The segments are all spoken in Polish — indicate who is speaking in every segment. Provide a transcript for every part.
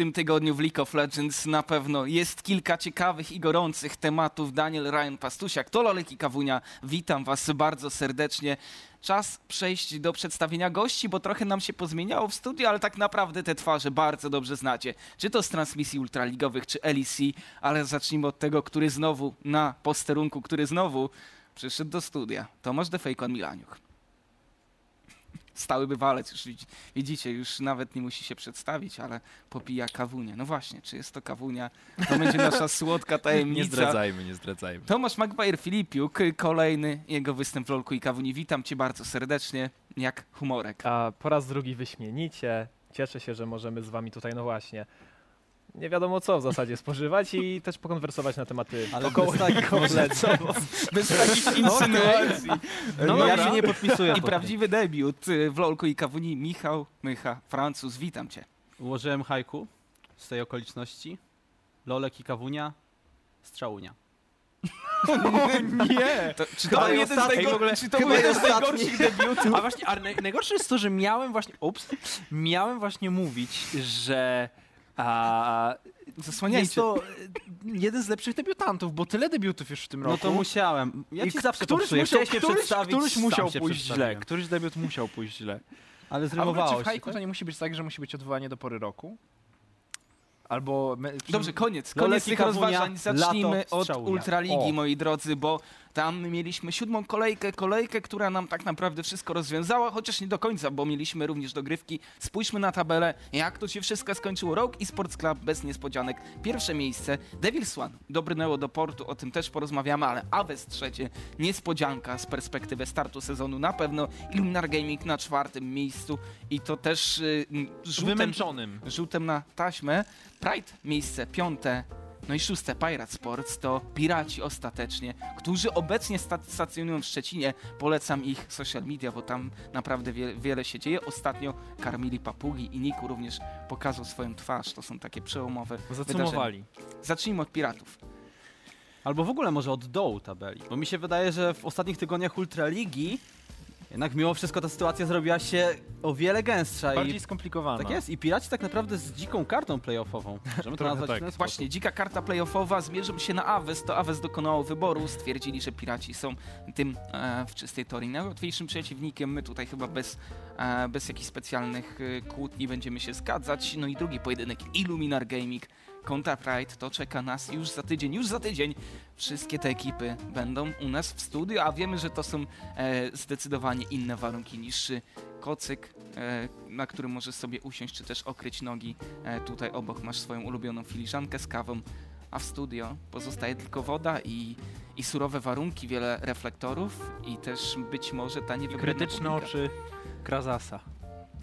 Speaker 1: tym tygodniu w League of Legends na pewno jest kilka ciekawych i gorących tematów. Daniel Ryan Pastusiak, to Lolek i Kawunia. Witam was bardzo serdecznie. Czas przejść do przedstawienia gości, bo trochę nam się pozmieniało w studiu, ale tak naprawdę te twarze bardzo dobrze znacie. Czy to z transmisji ultraligowych, czy LEC, ale zacznijmy od tego, który znowu na posterunku, który znowu przyszedł do studia. Tomasz Defejkon Milaniuch stały bywalec, już widzi- widzicie, już nawet nie musi się przedstawić, ale popija kawunię. No właśnie, czy jest to kawunia? To będzie nasza słodka tajemnica.
Speaker 2: Nie zdradzajmy, nie zdradzajmy.
Speaker 1: Tomasz Magbajer-Filipiuk, kolejny jego występ w Lolku i Kawuni. Witam cię bardzo serdecznie. Jak humorek?
Speaker 3: A po raz drugi wyśmienicie. Cieszę się, że możemy z wami tutaj, no właśnie, nie wiadomo co w zasadzie spożywać i też pokonwersować na tematy
Speaker 4: Ale
Speaker 3: około
Speaker 4: bez takich
Speaker 1: Bez takich insynuacji.
Speaker 4: No,
Speaker 1: No
Speaker 4: ja się nie podpisuję.
Speaker 1: I prawdziwy debiut y, w Lolku i Kawuni. Michał Mycha, Francuz. Witam cię.
Speaker 4: Ułożyłem haiku z tej okoliczności. Lolek i kawunia, strzałunia.
Speaker 3: Nie!
Speaker 1: To, czy to
Speaker 4: Chyba
Speaker 1: był jeden z, najgor-
Speaker 4: ogóle-
Speaker 1: czy to był jeden z najgorszych debiutów?
Speaker 2: A właśnie, ale naj, najgorsze jest to, że miałem właśnie, ups, miałem właśnie mówić, że a, jest
Speaker 1: Zasłaniajcie.
Speaker 2: to e, jeden z lepszych debiutantów, bo tyle debiutów już w tym roku.
Speaker 4: No to musiałem. Ja
Speaker 2: I
Speaker 4: ci zawsze
Speaker 2: któryś
Speaker 4: popsuję.
Speaker 2: musiał,
Speaker 4: Chciałeś
Speaker 2: któryś,
Speaker 4: przedstawić,
Speaker 2: któryś musiał
Speaker 4: się
Speaker 2: pójść źle. Któryś debiut musiał pójść źle.
Speaker 4: Ale
Speaker 2: A w ogóle
Speaker 4: zrymowało
Speaker 2: czy w
Speaker 4: się.
Speaker 2: haiku
Speaker 4: tak?
Speaker 2: to nie musi być tak, że musi być odwołanie do pory roku? Albo...
Speaker 1: Dobrze, koniec.
Speaker 4: Lolek
Speaker 1: Koniec
Speaker 4: i
Speaker 1: tych rozważań. Zacznijmy
Speaker 4: lato,
Speaker 1: od. Ultraligi,
Speaker 2: O.
Speaker 1: moi drodzy, bo tam mieliśmy siódmą kolejkę, kolejkę, która nam tak naprawdę wszystko rozwiązała, chociaż nie do końca, bo mieliśmy również dogrywki. Spójrzmy na tabelę, jak to się wszystko skończyło. Rogue i Sports Club bez niespodzianek. Pierwsze miejsce, Devil's One dobrnęło do portu, o tym też porozmawiamy, ale Aves trzecie, niespodzianka z perspektywy startu sezonu na pewno. Illuminar Gaming na czwartym miejscu i to też y, rzutem
Speaker 2: Wymęczonym.
Speaker 1: rzutem na taśmę. Pride miejsce piąte. No i szóste Pirate Sports to Piraci ostatecznie, którzy obecnie sta- stacjonują w Szczecinie. Polecam ich social media, bo tam naprawdę wie- wiele się dzieje. Ostatnio karmili papugi i Niku również pokazał swoją twarz. To są takie przełomowe wydarzenia.
Speaker 2: Zacumowali.
Speaker 1: Zacznijmy od Piratów.
Speaker 4: Albo w ogóle może od dołu tabeli. Bo mi się wydaje, że w ostatnich tygodniach Ultraligi jednak mimo wszystko ta sytuacja zrobiła się o wiele gęstsza.
Speaker 2: Bardziej
Speaker 4: I,
Speaker 2: skomplikowana.
Speaker 4: tak jest. I Piraci tak naprawdę z dziką kartą playoffową. Możemy to
Speaker 2: Trochę
Speaker 4: nazwać
Speaker 2: tak.
Speaker 4: w ten sposób.
Speaker 1: Właśnie, dzika karta playoffowa, zmierzą się na Aves, to Aves dokonało wyboru, stwierdzili, że Piraci są tym e, w czystej teorii najłatwiejszym przeciwnikiem, my tutaj chyba bez, e, bez jakichś specjalnych e, kłótni będziemy się zgadzać. No i drugi pojedynek, Illuminar Gaming kontra Pride, to czeka nas już za tydzień, już za tydzień. Wszystkie te ekipy będą u nas w studiu, a wiemy, że to są e, zdecydowanie inne warunki niż e, kocyk, e, na którym możesz sobie usiąść, czy też okryć nogi. E, tutaj obok masz swoją ulubioną filiżankę z kawą, a w studio pozostaje tylko woda i, i surowe warunki, wiele reflektorów i też być może ta niewybredna
Speaker 2: Krytyczne oczy Krazasa.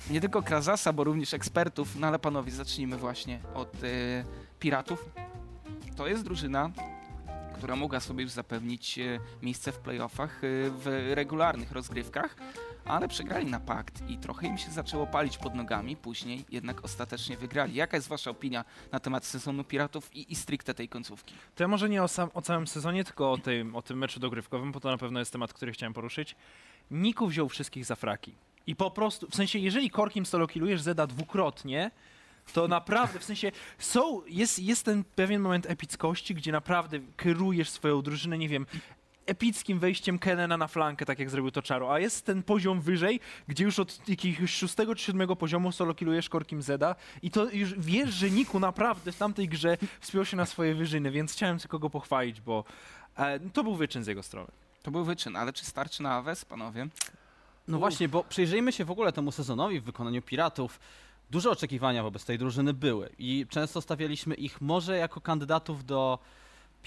Speaker 1: Nie tylko Krazasa, bo również ekspertów, no ale panowie, zacznijmy właśnie od e, Piratów. To jest drużyna, która mogła sobie już zapewnić e, miejsce w playoffach e, w regularnych rozgrywkach, ale przegrali na pakt i trochę im się zaczęło palić pod nogami, później jednak ostatecznie wygrali. Jaka jest wasza opinia na temat sezonu Piratów i, i stricte tej końcówki?
Speaker 2: To ja może nie o, sam, o całym sezonie, tylko o tym, o tym meczu dogrywkowym, bo to na pewno jest temat, który chciałem poruszyć. Niku wziął wszystkich za fraki. I po prostu, w sensie, jeżeli korkiem solo killujesz Zeda dwukrotnie, to naprawdę, w sensie, są, jest, jest ten pewien moment epickości, gdzie naprawdę kierujesz swoją drużynę, nie wiem, epickim wejściem Kenena na flankę, tak jak zrobił to Czaro, a jest ten poziom wyżej, gdzie już od jakiegoś szóstego czy siódmego poziomu solo killujesz korkiem Zeda i to już wiesz, że Niku naprawdę w tamtej grze wspiął się na swoje wyżyny, więc chciałem tylko go pochwalić, bo e, to był wyczyn z jego strony.
Speaker 1: To był wyczyn, ale czy starczy na Aves, panowie?
Speaker 4: No właśnie, bo przyjrzyjmy się w ogóle temu sezonowi w wykonaniu Piratów. Duże oczekiwania wobec tej drużyny były i często stawialiśmy ich może jako kandydatów do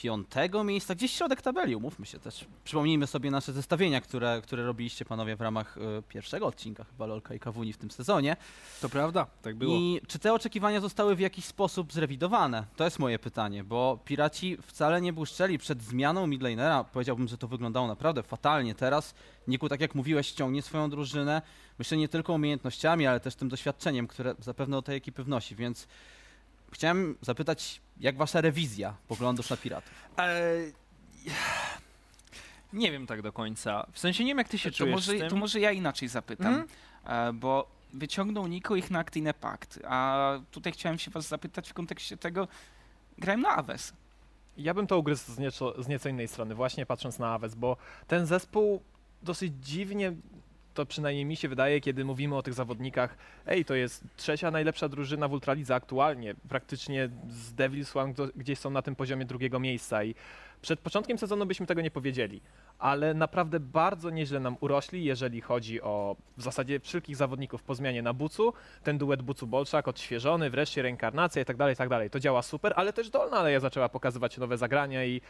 Speaker 4: piątego miejsca, gdzieś środek tabeli, umówmy się też. Przypomnijmy sobie nasze zestawienia, które, które robiliście panowie w ramach y, pierwszego odcinka chyba Lolka i Kawuni w tym sezonie.
Speaker 2: To prawda, tak
Speaker 4: I czy te oczekiwania zostały w jakiś sposób zrewidowane? To jest moje pytanie, bo Piraci wcale nie błyszczeli przed zmianą midlanera. Powiedziałbym, że to wyglądało naprawdę fatalnie. Teraz Niku, tak jak mówiłeś, ściągnie swoją drużynę. Myślę nie tylko umiejętnościami, ale też tym doświadczeniem, które zapewne do tej ekipy wnosi, więc chciałem zapytać, jak wasza rewizja poglądów na Piratów?
Speaker 2: E, nie wiem tak do końca. W sensie nie wiem, jak ty się
Speaker 1: to,
Speaker 2: czujesz
Speaker 1: może,
Speaker 2: z tym.
Speaker 1: to może ja inaczej zapytam,
Speaker 2: Mhm.
Speaker 1: e, bo wyciągnął Niko ich na Actine Pact, a tutaj chciałem się was zapytać w kontekście tego, grałem na Aves.
Speaker 3: Ja bym to ugryzł z nieco, z nieco innej strony, właśnie patrząc na Aves, bo ten zespół dosyć dziwnie, to przynajmniej mi się wydaje, kiedy mówimy o tych zawodnikach, ej, to jest trzecia najlepsza drużyna w Ultralidze aktualnie, praktycznie z Devils One gdzieś są na tym poziomie drugiego miejsca i przed początkiem sezonu byśmy tego nie powiedzieli, ale naprawdę bardzo nieźle nam urośli, jeżeli chodzi o w zasadzie wszelkich zawodników po zmianie na Bucu, ten duet Bucu-Bolczak odświeżony, wreszcie reinkarnacja i tak dalej, tak dalej. To działa super, ale też Dolna Aleja zaczęła pokazywać nowe zagrania i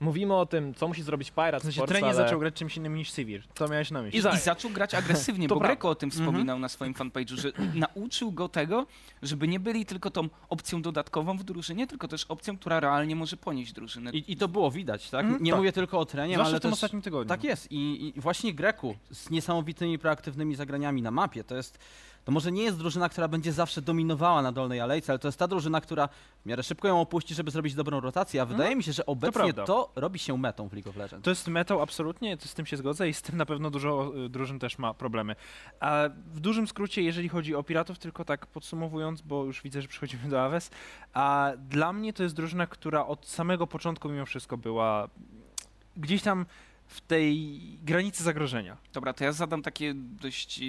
Speaker 3: mówimy o tym, co musi zrobić Pirate
Speaker 2: W sensie
Speaker 3: Sports,
Speaker 2: trener
Speaker 3: ale...
Speaker 2: zaczął grać czymś innym niż Sivir. To miałeś na myśli.
Speaker 3: I za-
Speaker 1: I zaczął grać agresywnie,
Speaker 3: To
Speaker 1: bo
Speaker 3: prawda.
Speaker 1: Greco o tym wspominał na swoim fanpage'u, że nauczył go tego, żeby nie byli tylko tą opcją dodatkową w drużynie, tylko też opcją, która realnie może ponieść drużynę.
Speaker 4: I, I to było widać, tak?
Speaker 2: Mhm,
Speaker 4: nie
Speaker 2: tak.
Speaker 4: mówię tylko o trenie,
Speaker 2: Zwłaszcza
Speaker 4: ale
Speaker 2: w tym
Speaker 4: też...
Speaker 2: ostatnim tygodniu.
Speaker 4: Tak jest I, i właśnie Greku z niesamowitymi proaktywnymi zagraniami na mapie. To jest, to może nie jest drużyna, która będzie zawsze dominowała na dolnej alejce, ale to jest ta drużyna, która w miarę szybko ją opuści, żeby zrobić dobrą rotację, a wydaje mi się, że obecnie
Speaker 2: prawda.
Speaker 4: to, robi się metą w League of Legends.
Speaker 2: To jest metał absolutnie, to z tym się zgodzę i z tym na pewno dużo y, drużyn też ma problemy. A w dużym skrócie, jeżeli chodzi o Piratów, tylko tak podsumowując, bo już widzę, że przechodzimy do Aves, a dla mnie to jest drużyna, która od samego początku mimo wszystko była gdzieś tam w tej granicy zagrożenia.
Speaker 1: Dobra, to ja zadam takie dość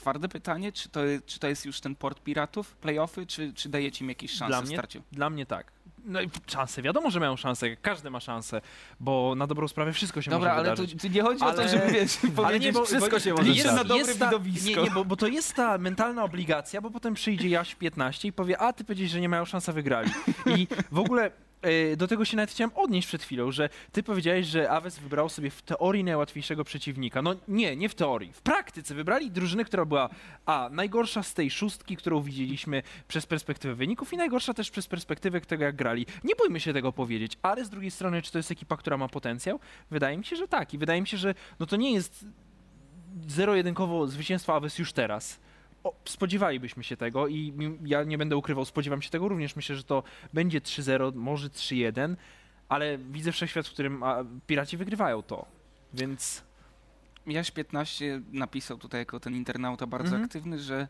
Speaker 1: twarde pytanie, czy to, czy to jest już ten port piratów, playoffy, czy, czy dajecie im jakieś szanse
Speaker 2: Dla
Speaker 1: w
Speaker 2: mnie
Speaker 1: starciu?
Speaker 2: Dla mnie tak. No i szanse, wiadomo, że mają szanse, każdy ma szansę, bo na dobrą sprawę wszystko się
Speaker 1: Dobra,
Speaker 2: może
Speaker 1: ale tu,
Speaker 2: wydarzyć.
Speaker 1: tu nie chodzi o to,
Speaker 2: Ale-
Speaker 1: żeby wiesz, powiedzieć,
Speaker 2: bo-
Speaker 1: wszystko
Speaker 2: bo-
Speaker 1: się może
Speaker 2: jest, na
Speaker 1: Jest
Speaker 2: dobre
Speaker 1: na
Speaker 2: widowisko. Nie, nie, bo, bo to jest ta mentalna obligacja, bo potem przyjdzie Jaś 15 i powie, a ty powiedziałeś, że nie mają szans, a wygrali. I w ogóle do tego się nawet chciałem odnieść przed chwilą, że ty powiedziałeś, że Aves wybrał sobie w teorii najłatwiejszego przeciwnika. No nie, nie w teorii. W praktyce wybrali drużynę, która była a, najgorsza z tej szóstki, którą widzieliśmy przez perspektywę wyników i najgorsza też przez perspektywę tego, jak grali. Nie bójmy się tego powiedzieć, ale z drugiej strony, czy to jest ekipa, która ma potencjał? Wydaje mi się, że tak. I wydaje mi się, że no to nie jest zero-jedynkowo zwycięstwo Aves już teraz. O, spodziewalibyśmy się tego i ja nie będę ukrywał, spodziewam się tego również. Myślę, że to będzie 3-0, może 3-1, ale widzę wszechświat, w którym a, Piraci wygrywają to. Więc
Speaker 1: Jaś 15 napisał tutaj jako ten internauta bardzo
Speaker 2: Mhm.
Speaker 1: aktywny, że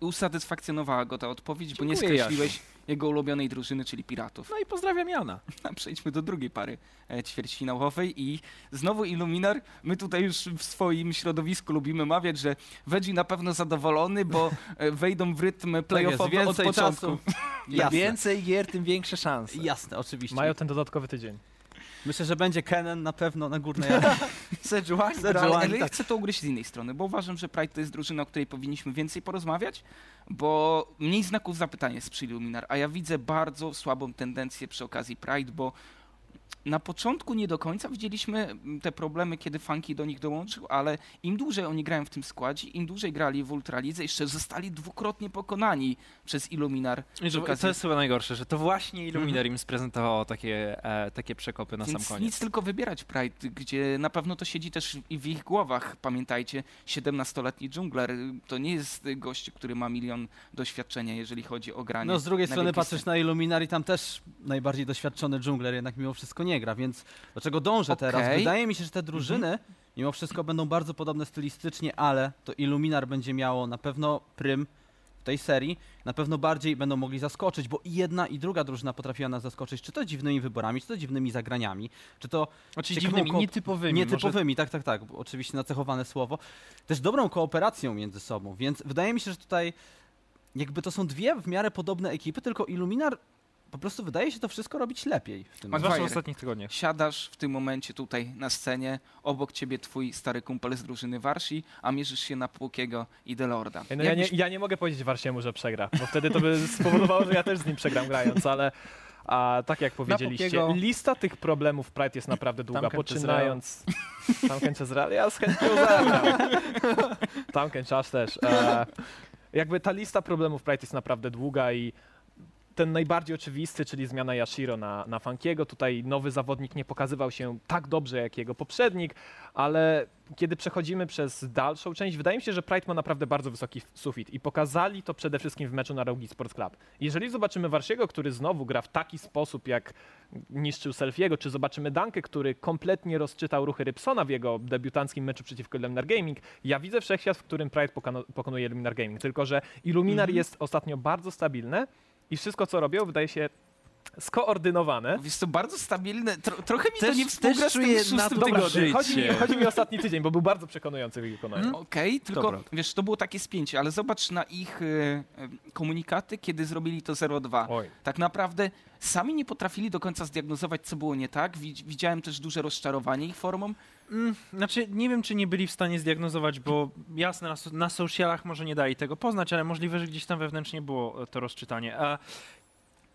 Speaker 1: usatysfakcjonowała go ta odpowiedź, bo nie
Speaker 2: Dziękuję,
Speaker 1: skreśliłeś jego ulubionej drużyny, czyli piratów.
Speaker 2: no i pozdrawiam Jana.
Speaker 1: A przejdźmy do drugiej pary e, ćwierćfinałowej i znowu Illuminar. My tutaj już w swoim środowisku lubimy mawiać, że Veggie na pewno zadowolony, bo e, wejdą w rytm playoffowy
Speaker 4: Tak jest,
Speaker 1: od początku.
Speaker 4: czasu.
Speaker 2: Im więcej gier, tym większe szanse.
Speaker 4: Jasne, oczywiście.
Speaker 3: Mają ten dodatkowy tydzień.
Speaker 4: Myślę, że będzie Kennen na pewno na górnej alei.
Speaker 1: Sejuani, ale, ale ja
Speaker 4: tak.
Speaker 1: chcę to ugryźć z innej strony, bo uważam, że Pride to jest drużyna, o której powinniśmy więcej porozmawiać, bo mniej znaków zapytania jest przy Illuminar, a ja widzę bardzo słabą tendencję przy okazji Pride, bo na początku nie do końca widzieliśmy mm, te problemy, kiedy Funky do nich dołączył, ale im dłużej oni grają w tym składzie, im dłużej grali w Ultralidze, jeszcze zostali dwukrotnie pokonani przez Illuminar.
Speaker 2: I że,
Speaker 1: okazji-
Speaker 2: to jest chyba najgorsze, że to właśnie Illuminar im sprezentowało takie, e, takie przekopy na
Speaker 1: Więc
Speaker 2: sam koniec.
Speaker 1: nic tylko wybierać Pride, gdzie na pewno to siedzi też i w ich głowach. Pamiętajcie, 17-letni dżungler to nie jest gość, który ma milion doświadczenia, jeżeli chodzi o granie.
Speaker 4: No z drugiej strony patrzysz na Illuminar i tam też najbardziej doświadczony dżungler jednak mimo wszystko nie gra, więc do czego dążę teraz?
Speaker 1: Okej. Mhm.
Speaker 4: Wydaje mi się, że te drużyny mimo wszystko będą bardzo podobne stylistycznie, ale to Illuminar będzie miało na pewno prym w tej serii, na pewno bardziej będą mogli zaskoczyć, bo i jedna i druga drużyna potrafiła nas zaskoczyć, czy to dziwnymi wyborami, czy to dziwnymi zagraniami, czy to ciekawą
Speaker 2: dziwnymi, nietypowymi. może-
Speaker 4: Nietypowymi, tak, tak, tak. bo Oczywiście nacechowane słowo. Też dobrą kooperacją między sobą, więc wydaje mi się, że tutaj jakby to są dwie w miarę podobne ekipy, tylko Illuminar po prostu wydaje się to wszystko robić lepiej w tym
Speaker 1: Masz-
Speaker 2: Zwłaszcza w ostatnich tygodniach.
Speaker 1: Siadasz w tym momencie tutaj na scenie, obok ciebie twój stary kumpel z drużyny Warsi, a mierzysz się na Płukiego i Delorda.
Speaker 3: No ja, nie, ja nie mogę powiedzieć Warsiemu, że przegra, bo wtedy to by spowodowało, że ja też z nim przegram grając, ale a, tak jak powiedzieliście,
Speaker 2: Pukiego-
Speaker 3: lista tych problemów Pride jest naprawdę długa,
Speaker 2: Tamken
Speaker 3: poczynając... Tamken Chezreal, ja z chęcią. Tamken Czas też. E, jakby ta lista problemów Pride jest naprawdę długa i ten najbardziej oczywisty, czyli zmiana Yashiro na, na Funkiego. Tutaj nowy zawodnik nie pokazywał się tak dobrze jak jego poprzednik, ale kiedy przechodzimy przez dalszą część, wydaje mi się, że Pride ma naprawdę bardzo wysoki sufit i pokazali to przede wszystkim w meczu na Rogi Sports Club. Jeżeli zobaczymy Warsiego, który znowu gra w taki sposób, jak niszczył Selfiego, czy zobaczymy Dankę, który kompletnie rozczytał ruchy Rybsona w jego debiutanckim meczu przeciwko Luminar Gaming, ja widzę wszechświat, w którym Pride pokonuje Luminar Gaming, tylko że Illuminar jest ostatnio bardzo stabilne i wszystko, co robią, wydaje się skoordynowane.
Speaker 1: Jest to bardzo stabilne. Tro, trochę mi to
Speaker 2: Też-
Speaker 1: nie współgra z tym szóstym
Speaker 2: to
Speaker 3: chodzi mi,
Speaker 2: życie.
Speaker 3: chodzi mi o ostatni tydzień, bo był bardzo przekonujący w ich wykonaniu.
Speaker 1: Okej, tylko
Speaker 2: Dobra.
Speaker 1: wiesz, to było takie spięcie, ale zobacz na ich e, komunikaty, kiedy zrobili to 0-2.
Speaker 3: Oj.
Speaker 1: Tak naprawdę sami nie potrafili do końca zdiagnozować, co było nie tak. Widz- Widziałem też duże rozczarowanie ich formą.
Speaker 2: Mm, znaczy, nie wiem, czy nie byli w stanie zdiagnozować, bo jasne, na, na socialach może nie dali tego poznać, ale możliwe, że gdzieś tam wewnętrznie było e, to rozczytanie. A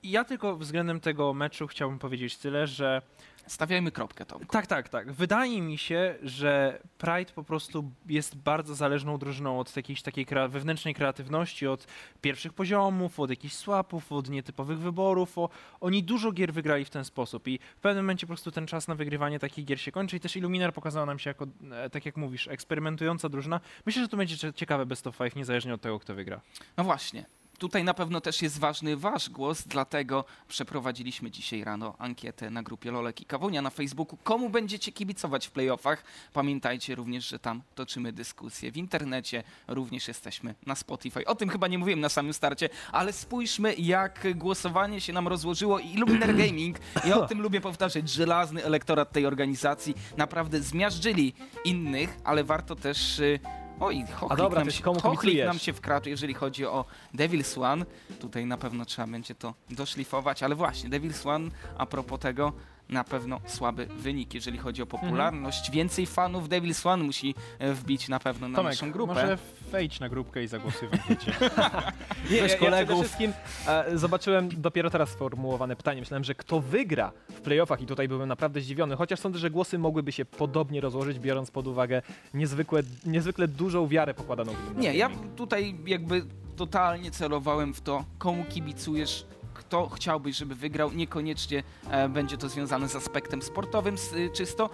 Speaker 2: ja tylko względem tego meczu chciałbym powiedzieć tyle, że
Speaker 1: Stawiajmy kropkę, Tom.
Speaker 2: tak, tak, tak. Wydaje mi się, że Pride po prostu jest bardzo zależną drużyną od jakiejś takiej krea- wewnętrznej kreatywności, od pierwszych poziomów, od jakichś swapów, od nietypowych wyborów. O, oni dużo gier wygrali w ten sposób i w pewnym momencie po prostu ten czas na wygrywanie takich gier się kończy i też Illuminar pokazała nam się jako, e, tak jak mówisz, eksperymentująca drużyna. Myślę, że to będzie cie- ciekawe best of five, niezależnie od tego, kto wygra.
Speaker 1: No właśnie. Tutaj na pewno też jest ważny wasz głos, dlatego przeprowadziliśmy dzisiaj rano ankietę na grupie Lolek i Kawunia na Facebooku. Komu będziecie kibicować w playoffach? Pamiętajcie również, że tam toczymy dyskusje w internecie, również jesteśmy na Spotify. O tym chyba nie mówiłem na samym starcie, ale spójrzmy jak głosowanie się nam rozłożyło i Luminar Gaming, ja o tym lubię powtarzać, żelazny elektorat tej organizacji, naprawdę zmiażdżyli innych, ale warto też... Oj, Hochlik,
Speaker 3: dobra,
Speaker 1: nam, się,
Speaker 3: komu
Speaker 1: Hochlik
Speaker 3: kibicujesz?
Speaker 1: nam się wkradł, jeżeli chodzi o Devil's One. Tutaj na pewno trzeba będzie to doszlifować, ale właśnie, Devil's One, a propos tego, na pewno słaby wynik, jeżeli chodzi o popularność. Więcej fanów Devil's One musi e, wbić na pewno na
Speaker 2: Tomek,
Speaker 1: naszą grupę.
Speaker 2: może wejdź na grupkę i zagłosuj w ankiecie.
Speaker 3: Nie, ja, przede
Speaker 4: kolegów.
Speaker 3: wszystkim e, zobaczyłem dopiero teraz sformułowane pytanie. Myślałem, że kto wygra w playoffach i tutaj byłem naprawdę zdziwiony, chociaż sądzę, że głosy mogłyby się podobnie rozłożyć, biorąc pod uwagę niezwykłe, niezwykle dużą wiarę pokładaną w
Speaker 1: Nie, ja tutaj jakby totalnie celowałem w to, komu kibicujesz, kto chciałbyś, żeby wygrał. Niekoniecznie e, będzie to związane z aspektem sportowym czysto.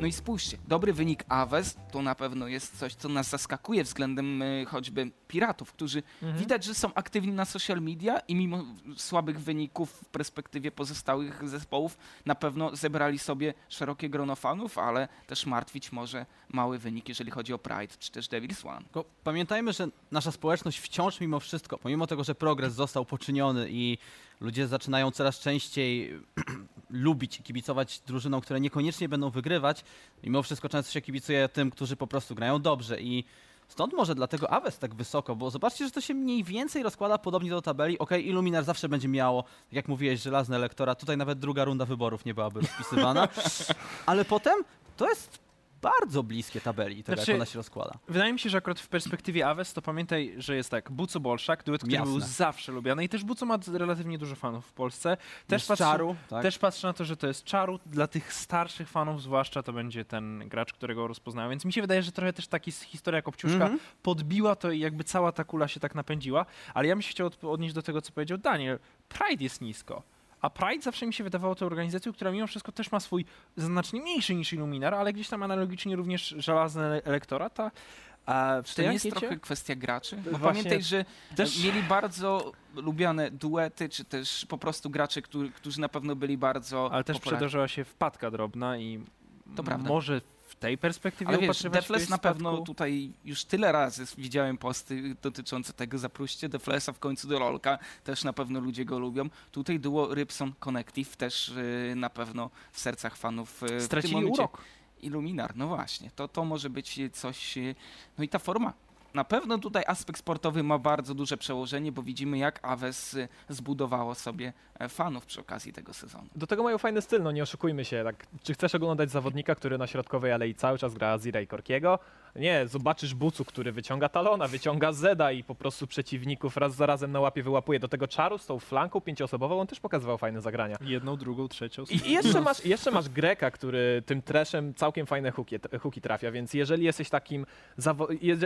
Speaker 1: No i spójrzcie, dobry wynik Aves to na pewno jest coś, co nas zaskakuje względem y, choćby piratów, którzy
Speaker 3: Mhm.
Speaker 1: widać, że są aktywni na social media i mimo słabych wyników w perspektywie pozostałych zespołów na pewno zebrali sobie szerokie grono fanów, ale też martwić może mały wynik, jeżeli chodzi o Pride czy też Devil's One.
Speaker 4: Tylko pamiętajmy, że nasza społeczność wciąż mimo wszystko, pomimo tego, że progres został poczyniony i ludzie zaczynają coraz częściej lubić i kibicować drużynom, które niekoniecznie będą wygrywać, mimo wszystko często się kibicuje tym, którzy po prostu grają dobrze. I stąd może dlatego Aves tak wysoko, bo zobaczcie, że to się mniej więcej rozkłada podobnie do tabeli. Okej, Illuminar zawsze będzie miało, tak jak mówiłeś, żelazny elektorat, tutaj nawet druga runda wyborów nie byłaby rozpisywana, ale potem to jest bardzo bliskie tabeli, tego
Speaker 2: Znaczy,
Speaker 4: jak ona się rozkłada.
Speaker 2: Wydaje mi się, że akurat w perspektywie Aves to pamiętaj, że jest tak, Buco Bolszak, duet, który był
Speaker 4: Jasne.
Speaker 2: zawsze lubiany i też Buco ma relatywnie dużo fanów w Polsce. Też patrzę,
Speaker 4: czaru, tak?
Speaker 2: też patrzę na to, że to jest czaru. Dla tych starszych fanów zwłaszcza to będzie ten gracz, którego rozpoznają. Więc mi się wydaje, że trochę też taki historia Kopciuszka
Speaker 4: Mhm.
Speaker 2: podbiła to i jakby cała ta kula się tak napędziła. Ale ja bym się chciał od- odnieść do tego, co powiedział Daniel. Pride jest nisko. A Pride zawsze mi się wydawało tą organizacją, która mimo wszystko też ma swój znacznie mniejszy niż Illuminar, ale gdzieś tam analogicznie również żelazny ele- elektorat. A,
Speaker 1: Czy to jest
Speaker 2: ankiecie-
Speaker 1: trochę kwestia graczy? Bo
Speaker 3: Właśnie
Speaker 1: pamiętaj, że
Speaker 2: też-
Speaker 1: mieli bardzo lubiane duety, czy też po prostu gracze, którzy, którzy na pewno byli bardzo
Speaker 2: Ale też
Speaker 1: popularni.
Speaker 2: przydarzyła się wpadka drobna i
Speaker 1: To prawda.
Speaker 2: może tej perspektywie
Speaker 1: Ale wiesz, Defles na pewno
Speaker 2: spadku.
Speaker 1: tutaj już tyle razy widziałem posty dotyczące tego, zaproście Deflesa w końcu do Lolka, też na pewno ludzie go lubią. Tutaj duo Rybson Connective też y, na pewno w sercach fanów y, tym
Speaker 2: stracili urok.
Speaker 1: Illuminar, no właśnie, to, to może być coś, y, no i ta forma. Na pewno tutaj aspekt sportowy ma bardzo duże przełożenie, bo widzimy jak Aves y, zbudowało sobie e, fanów przy okazji tego sezonu.
Speaker 3: Do tego mają fajny styl, no nie oszukujmy się. Tak, czy chcesz oglądać zawodnika, który na środkowej alei cały czas gra Zira i Korkiego? Nie, zobaczysz Bucu, który wyciąga Talona, wyciąga Zeda i po prostu przeciwników raz za razem na łapie wyłapuje. Do tego Czaru z tą flanką pięcioosobową, on też pokazywał fajne zagrania.
Speaker 2: Jedną, drugą, trzecią.
Speaker 3: I, I jeszcze masz, jeszcze masz Greka, który tym treszem całkiem fajne huki, huki trafia, więc jeżeli jesteś takim,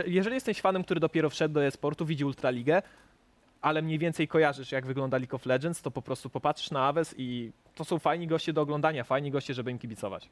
Speaker 3: jeżeli jesteś fanem, który dopiero wszedł do e-sportu, widzi Ultraligę, ale mniej więcej kojarzysz, jak wygląda League of Legends, to po prostu popatrzysz na Aves i to są fajni goście do oglądania, fajni goście, żeby im kibicować.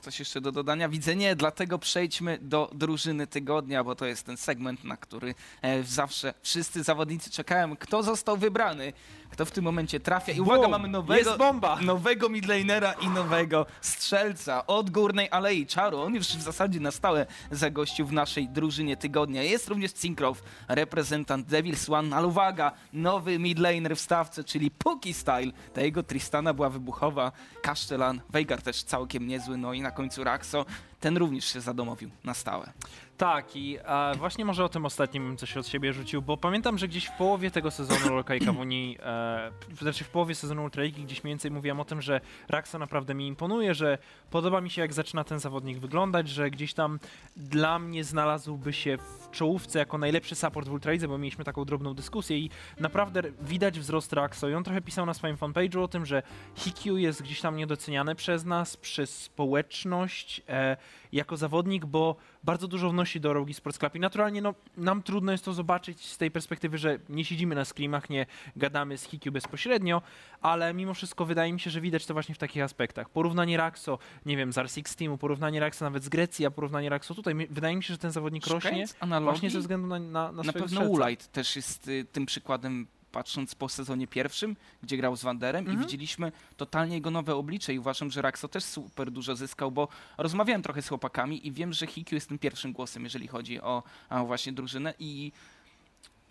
Speaker 1: Coś jeszcze do dodania? Widzę nie, dlatego przejdźmy do drużyny tygodnia, bo to jest ten segment, na który e, zawsze wszyscy zawodnicy czekają. Kto został wybrany? Kto w tym momencie trafia? I uwaga, mamy nowego, nowego midlanera i nowego strzelca od Górnej Alei Czaru. On już w zasadzie na stałe zagościł w naszej drużynie tygodnia. Jest również Cinkrow, reprezentant Devil's One, ale uwaga, nowy midlaner w stawce, czyli Puki Style. Ta jego Tristana była wybuchowa, Kasztelan, Veigar też całkiem niezły, no i na końcu Raxo. Ten również się zadomowił na stałe.
Speaker 2: Tak, i e, właśnie może o tym ostatnim bym coś od siebie rzucił, bo pamiętam, że gdzieś w połowie tego sezonu Lokajka w Unii, e, znaczy w połowie sezonu Ultraligi gdzieś mniej więcej mówiłem o tym, że Raxa naprawdę mi imponuje, że podoba mi się jak zaczyna ten zawodnik wyglądać, że gdzieś tam dla mnie znalazłby się w czołówce jako najlepszy support w Ultralidze, bo mieliśmy taką drobną dyskusję i naprawdę widać wzrost Raxo i on trochę pisał na swoim fanpage'u o tym, że Hikyu jest gdzieś tam niedoceniany przez nas, przez społeczność, e, jako zawodnik, bo bardzo dużo wnosi do Rogi Sports Club i naturalnie no, nam trudno jest to zobaczyć z tej perspektywy, że nie siedzimy na screamach, nie gadamy z Hikyu bezpośrednio, ale mimo wszystko wydaje mi się, że widać to właśnie w takich aspektach. Porównanie Raxo, nie wiem, z R6 Teamu, porównanie Raxo nawet z Grecji, a porównanie Raxo tutaj, wydaje mi się, że ten zawodnik rośnie
Speaker 1: analogii,
Speaker 2: właśnie ze względu na, na, na,
Speaker 1: na pewno
Speaker 2: strzelca.
Speaker 1: Ulight też jest y, tym przykładem, patrząc po sezonie pierwszym, gdzie grał z Wanderem i
Speaker 2: Mhm.
Speaker 1: widzieliśmy totalnie jego nowe oblicze i uważam, że Raxo też super dużo zyskał, bo rozmawiałem trochę z chłopakami i wiem, że Hikyu jest tym pierwszym głosem, jeżeli chodzi o, o właśnie drużynę i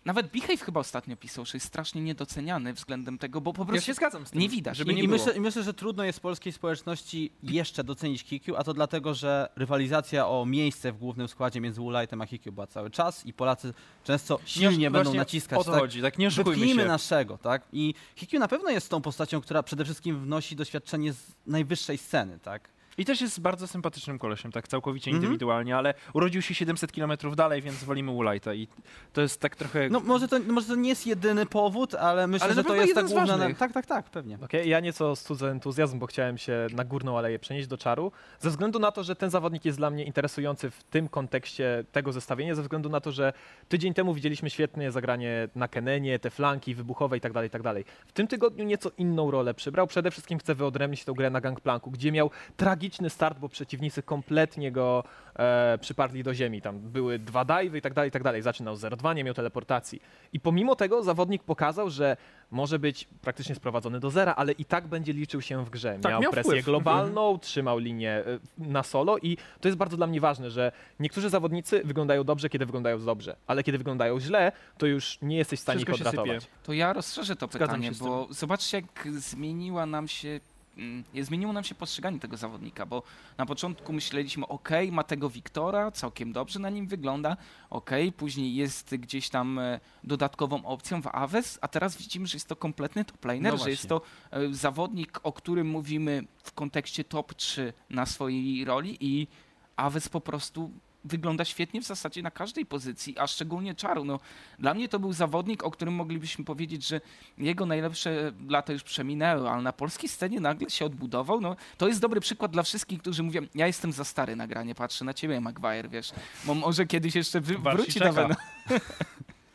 Speaker 1: nawet Behave chyba ostatnio pisał, że jest strasznie niedoceniany względem tego, bo po
Speaker 2: Ja
Speaker 1: prostu
Speaker 2: się zgadzam z tym.
Speaker 1: nie widać.
Speaker 2: Żeby nie
Speaker 4: i, myślę, I myślę, że trudno jest polskiej społeczności jeszcze docenić Hikyu, a to dlatego, że rywalizacja o miejsce w głównym składzie między Woolightem a Hikyu była cały czas i Polacy często silnie będą naciskać.
Speaker 2: O to
Speaker 4: tak,
Speaker 2: chodzi, tak nie oszukujmy się.
Speaker 4: naszego, tak? I Hikyu na pewno jest tą postacią, która przede wszystkim wnosi doświadczenie z najwyższej sceny, tak?
Speaker 2: I też jest bardzo sympatycznym kolesiem, tak całkowicie
Speaker 4: Mhm.
Speaker 2: indywidualnie, ale urodził się 700 km dalej, więc wolimy Ulighta i to jest tak trochę...
Speaker 4: No może to, może to nie jest jedyny powód, ale myślę,
Speaker 2: Ale
Speaker 4: że to jest ta
Speaker 2: jeden z
Speaker 4: główna... Tak, tak, tak, pewnie.
Speaker 3: Okej, ja nieco studzę entuzjazm, bo chciałem się na górną aleję przenieść do czaru, ze względu na to, że ten zawodnik jest dla mnie interesujący w tym kontekście tego zestawienia, ze względu na to, że tydzień temu widzieliśmy świetne zagranie na Kenenie, te flanki wybuchowe i tak dalej, i tak dalej. W tym tygodniu nieco inną rolę przybrał. Przede wszystkim chcę wyodrębnić tę grę na Gangplanku, gdzie miał tragiczny start, bo przeciwnicy kompletnie go e, przyparli do ziemi. Tam były dwa dive'y i tak dalej, i tak dalej. Zaczynał z 0-2, nie miał teleportacji. I pomimo tego zawodnik pokazał, że może być praktycznie sprowadzony do zera, ale i tak będzie liczył się w grze.
Speaker 2: Tak,
Speaker 3: miał,
Speaker 2: miał
Speaker 3: presję
Speaker 2: wpływ.
Speaker 3: globalną, trzymał linię e, na solo i to jest bardzo dla mnie ważne, że niektórzy zawodnicy wyglądają dobrze, kiedy wyglądają dobrze, ale kiedy wyglądają źle, to już nie jesteś w stanie ich
Speaker 2: Wszystko się
Speaker 3: odratować.
Speaker 1: To ja rozszerzę to
Speaker 2: Zgadzam
Speaker 1: pytanie, bo zobaczcie, jak zmieniła nam się. Mm, Zmieniło nam się postrzeganie tego zawodnika, bo na początku myśleliśmy, ok, ma tego Wiktora, całkiem dobrze na nim wygląda, ok, później jest gdzieś tam e, dodatkową opcją w Aves, a teraz widzimy, że jest to kompletny top laner,
Speaker 4: No
Speaker 1: że jest to e, zawodnik, o którym mówimy w kontekście top 3 na swojej roli i Aves po prostu wygląda świetnie w zasadzie na każdej pozycji, a szczególnie Czaru. No, dla mnie to był zawodnik, o którym moglibyśmy powiedzieć, że jego najlepsze lata już przeminęły, ale na polskiej scenie nagle się odbudował. No, to jest dobry przykład dla wszystkich, którzy mówią, ja jestem za stary na granie, patrzę na ciebie, Maguire, wiesz, bo może kiedyś jeszcze wy, wróci do Wena.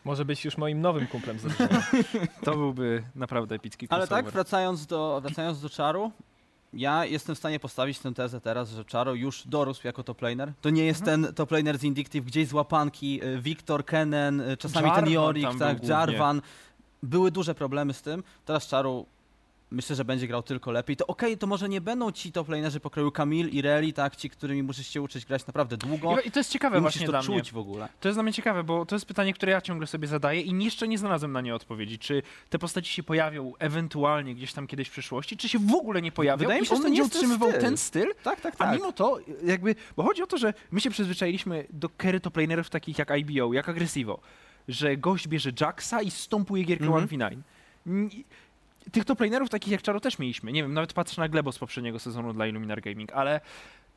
Speaker 3: Może być już moim nowym kumplem z.
Speaker 2: To byłby naprawdę epicki
Speaker 4: Ale tak,
Speaker 2: crossover.
Speaker 4: wracając do, wracając do Czaru, ja jestem w stanie postawić tę tezę teraz, że Czaro już dorósł jako top laner. To nie jest
Speaker 2: Mhm.
Speaker 4: ten top laner z Indictive, gdzieś z łapanki, y, Wiktor, Kenen, y, czasami
Speaker 2: Jarvan
Speaker 4: ten
Speaker 2: tam
Speaker 4: tak. Jarvan. Były duże problemy z tym. Teraz Czaru myślę, że będzie grał tylko lepiej. To okej, to może nie będą ci top lanerzy pokroju Kamil i Reli, tak, ci, którymi musisz się uczyć grać naprawdę długo.
Speaker 2: I, I to jest ciekawe
Speaker 4: I musisz
Speaker 2: właśnie
Speaker 4: to
Speaker 2: dla mnie.
Speaker 4: czuć w ogóle.
Speaker 2: To jest dla mnie ciekawe, bo to jest pytanie, które ja ciągle sobie zadaję i jeszcze nie znalazłem na nie odpowiedzi. Czy te postaci się pojawią ewentualnie gdzieś tam kiedyś w przyszłości, czy się w ogóle nie pojawią
Speaker 4: Wydaje mi się, że
Speaker 2: on będzie utrzymywał
Speaker 4: styl.
Speaker 2: ten styl,
Speaker 4: Tak, tak,
Speaker 2: a
Speaker 4: tak.
Speaker 2: mimo to jakby, bo chodzi o to, że my się przyzwyczailiśmy do carry top lanerów takich jak IBO, jak Aggressivo, że gość bierze Jacksa i stąpuje gierkę
Speaker 4: Mhm.
Speaker 2: 1v9. Tych top lanerów takich jak Charo też mieliśmy. Nie wiem, nawet patrzę na Glebo z poprzedniego sezonu dla Illuminar Gaming, ale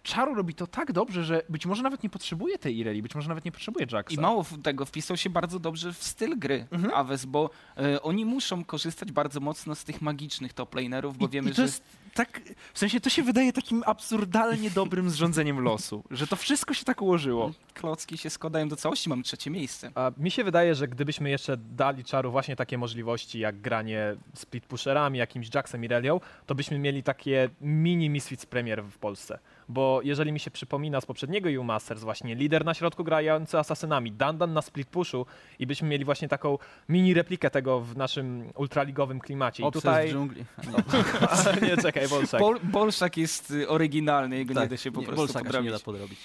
Speaker 2: Czaru robi to tak dobrze, że być może nawet nie potrzebuje tej Ireli, być może nawet nie potrzebuje Jacksa.
Speaker 1: I mało tego, wpisał się bardzo dobrze w styl gry
Speaker 2: Mhm.
Speaker 1: Aves, bo e, oni muszą korzystać bardzo mocno z tych magicznych top lanerów, bo
Speaker 2: I,
Speaker 1: wiemy,
Speaker 2: i to
Speaker 1: że
Speaker 2: jest tak, w sensie to się wydaje takim absurdalnie dobrym zrządzeniem losu, że to wszystko się tak ułożyło.
Speaker 1: klocki się składają do całości, mamy trzecie miejsce.
Speaker 3: A mi się wydaje, że gdybyśmy jeszcze dali czaru właśnie takie możliwości, jak granie split pusherami, jakimś Jacksem i Relią, to byśmy mieli takie mini Misfits Premier w Polsce. Bo jeżeli mi się przypomina z poprzedniego EU Masters właśnie lider na środku grający asasynami, Dandan na split pushu i byśmy mieli właśnie taką mini replikę tego w naszym ultraligowym klimacie. I
Speaker 4: Obses
Speaker 3: tutaj...
Speaker 4: w dżungli. Nie,
Speaker 3: nie, czekaj, Bolszak.
Speaker 1: Bol, Bolszak jest y, oryginalny, jego nie da się po
Speaker 4: nie,
Speaker 1: prostu podrobić.
Speaker 4: nie da podrobić.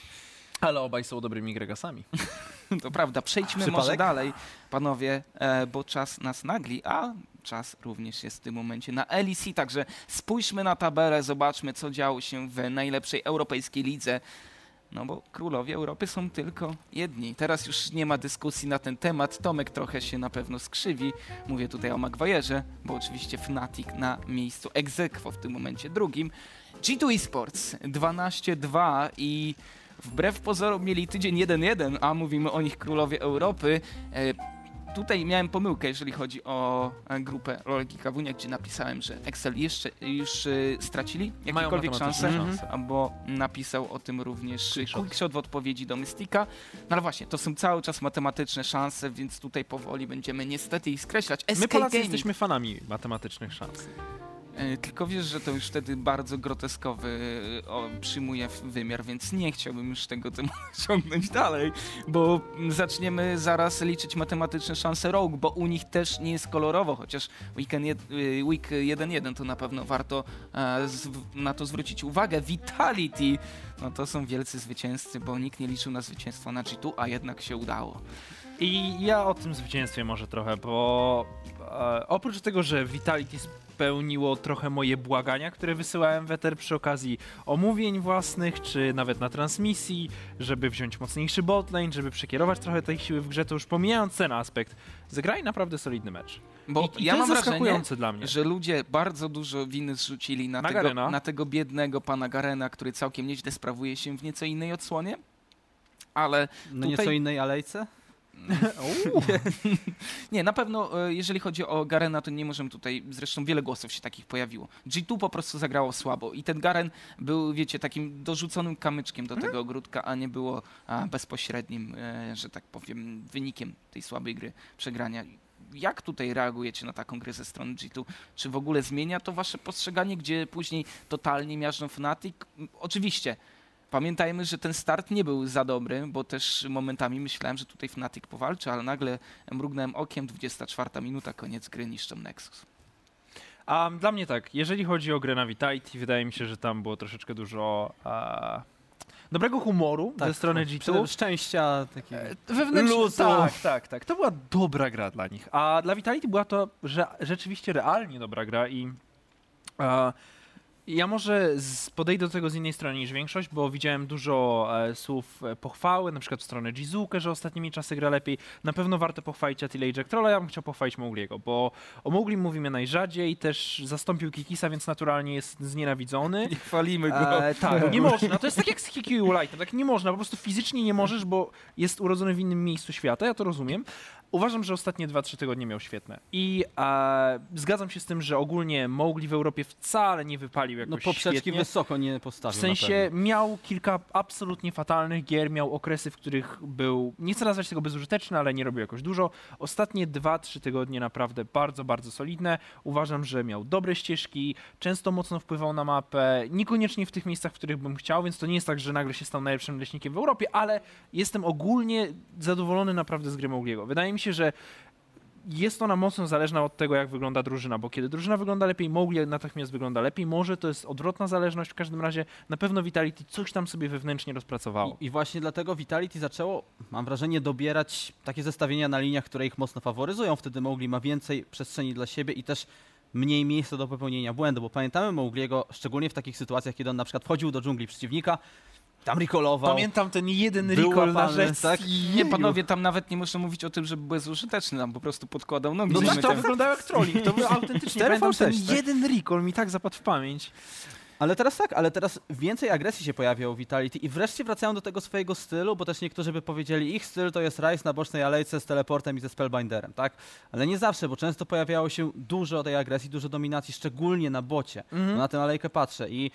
Speaker 2: Ale obaj są dobrymi Gregasami.
Speaker 1: To prawda, przejdźmy może dalej, panowie, e, bo czas nas nagli, a czas również jest w tym momencie na LEC, także spójrzmy na tabelę, zobaczmy co działo się w najlepszej europejskiej lidze. No bo królowie Europy są tylko jedni. Teraz już nie ma dyskusji na ten temat. Tomek trochę się na pewno skrzywi. Mówię tutaj o Maguire'ze, bo oczywiście Fnatic na miejscu egzekwo w tym momencie drugim. G2 Esports 12-2 i wbrew pozorom mieli tydzień 1-1, a mówimy o nich królowie Europy. Tutaj miałem pomyłkę, jeżeli chodzi o e, grupę Lolki Kawunia, gdzie napisałem, że Excel jeszcze już e, stracili jakiekolwiek szanse.
Speaker 2: szanse.
Speaker 1: Bo napisał o tym również.
Speaker 2: Quickshot
Speaker 1: w odpowiedzi do Mystika. No ale właśnie, to są cały czas matematyczne szanse, więc tutaj powoli będziemy niestety ich skreślać. SK
Speaker 2: My Polacy
Speaker 1: Gaming.
Speaker 2: jesteśmy fanami matematycznych szans.
Speaker 1: E, Tylko wiesz, że to już wtedy bardzo groteskowy e, o, przyjmuje wymiar, więc nie chciałbym już tego tematu ciągnąć dalej, bo zaczniemy zaraz liczyć matematyczne szanse Rogue, bo u nich też nie jest kolorowo, chociaż weekend y, week 1-1 to na pewno warto e, na to zwrócić uwagę. Vitality, no to są wielcy zwycięzcy, bo nikt nie liczył na zwycięstwo na G2, a jednak się udało.
Speaker 2: I ja o tym zwycięstwie może trochę, bo e, oprócz tego, że Vitality spełniło trochę moje błagania, które wysyłałem w Ether przy okazji omówień własnych, czy nawet na transmisji, żeby wziąć mocniejszy botlane, żeby przekierować trochę tej siły w grze, to już pomijając ten aspekt, zagrali naprawdę solidny mecz.
Speaker 1: Bo
Speaker 2: I, i
Speaker 1: ja
Speaker 2: to
Speaker 1: mam
Speaker 2: jest
Speaker 1: wrażenie,
Speaker 2: zaskakujące dla mnie.
Speaker 1: że ludzie bardzo dużo winy zrzucili na,
Speaker 2: Na
Speaker 1: tego,
Speaker 2: Garena.
Speaker 1: na tego biednego pana Garena, który całkiem nieźle sprawuje się w nieco innej odsłonie. Ale
Speaker 4: No
Speaker 1: Tutaj-
Speaker 4: nieco innej alejce?
Speaker 1: nie, na pewno e, jeżeli chodzi o Garena, to nie możemy tutaj, zresztą wiele głosów się takich pojawiło. G2 po prostu zagrało słabo i ten Garen był, wiecie, takim dorzuconym kamyczkiem do tego ogródka, a nie było a, bezpośrednim, e, że tak powiem, wynikiem tej słabej gry przegrania. Jak tutaj reagujecie na taką grę ze strony G2? Czy w ogóle zmienia to wasze postrzeganie, gdzie później totalnie miażdżą Fnatic? Oczywiście, pamiętajmy, że ten start nie był za dobry, bo też momentami myślałem, że tutaj Fnatic powalczy, ale nagle mrugnąłem okiem, 24 minuta, koniec gry, niszczą Nexus.
Speaker 2: A dla mnie tak, jeżeli chodzi o grę na Vitality, wydaje mi się, że tam było troszeczkę dużo e, dobrego humoru ze strony G2.
Speaker 4: Przede szczęścia takiego.
Speaker 2: Wewnętrzny,
Speaker 4: Luzu.
Speaker 2: tak, tak, tak. To była dobra gra dla nich. A dla Vitality była to że, rzeczywiście realnie dobra gra i e, ja może z, podejdę do tego z innej strony niż większość, bo widziałem dużo e, słów e, pochwały, na przykład w stronę Jizuke, że ostatnimi czasy gra lepiej. Na pewno warto pochwalić Attila i Jack Trolla, ja bym chciał pochwalić Mowgliego, bo o Mowgli mówimy najrzadziej, też zastąpił Kikisa, więc naturalnie jest znienawidzony.
Speaker 1: Nie chwalimy go.
Speaker 2: E, tak, nie można. To jest tak jak z Hikyu i Lightem, tak nie można, po prostu fizycznie nie możesz, bo jest urodzony w innym miejscu świata, ja to rozumiem. Uważam, że ostatnie 2-3 tygodnie miał świetne. I e, zgadzam się z tym, że ogólnie Mowgli w Europie wcale nie wypalił
Speaker 4: No
Speaker 2: jakoś
Speaker 4: poprzeczki
Speaker 2: świetnie.
Speaker 4: wysoko nie
Speaker 2: W
Speaker 4: postawił na
Speaker 2: sensie miał kilka absolutnie fatalnych gier, miał okresy, w których był, nie chcę nazwać tego bezużyteczny, ale nie robił jakoś dużo. Ostatnie 2-3 tygodnie naprawdę bardzo, bardzo solidne. Uważam, że miał dobre ścieżki, często mocno wpływał na mapę, niekoniecznie w tych miejscach, w których bym chciał, więc to nie jest tak, że nagle się stał najlepszym leśnikiem w Europie, ale jestem ogólnie zadowolony naprawdę z gry Mowgliego. Wydaje mi się, że jest ona mocno zależna od tego, jak wygląda drużyna, bo kiedy drużyna wygląda lepiej, Mowgli natychmiast wygląda lepiej. Może to jest odwrotna zależność, w każdym razie na pewno Vitality coś tam sobie wewnętrznie rozpracowało.
Speaker 4: I, I właśnie dlatego Vitality zaczęło, mam wrażenie, dobierać takie zestawienia na liniach, które ich mocno faworyzują. Wtedy Mowgli ma więcej przestrzeni dla siebie i też mniej miejsca do popełnienia błędu, bo pamiętamy Mowgliego, szczególnie w takich sytuacjach, kiedy on na przykład wchodził do dżungli przeciwnika, tam recallował.
Speaker 2: Pamiętam ten jeden recall na rzecz.
Speaker 4: tak?
Speaker 1: Nie, panowie, tam nawet nie można mówić o tym, że był bezużyteczny, tam po prostu podkładał nogi.
Speaker 2: No tak, to
Speaker 1: tam-
Speaker 2: wyglądało jak trolling, to był autentycznie. Pamiętam ten
Speaker 4: fałszerstwa.
Speaker 2: jeden recall mi tak zapadł w pamięć.
Speaker 4: Ale teraz tak, ale teraz więcej agresji się pojawia u Vitality i wreszcie wracają do tego swojego stylu, bo też niektórzy by powiedzieli, ich styl to jest Rise na bocznej alejce z teleportem i ze Spellbinderem, tak? Ale nie zawsze, bo często pojawiało się dużo tej agresji, dużo dominacji, szczególnie na bocie.
Speaker 2: Mhm.
Speaker 4: Na tę alejkę patrzę i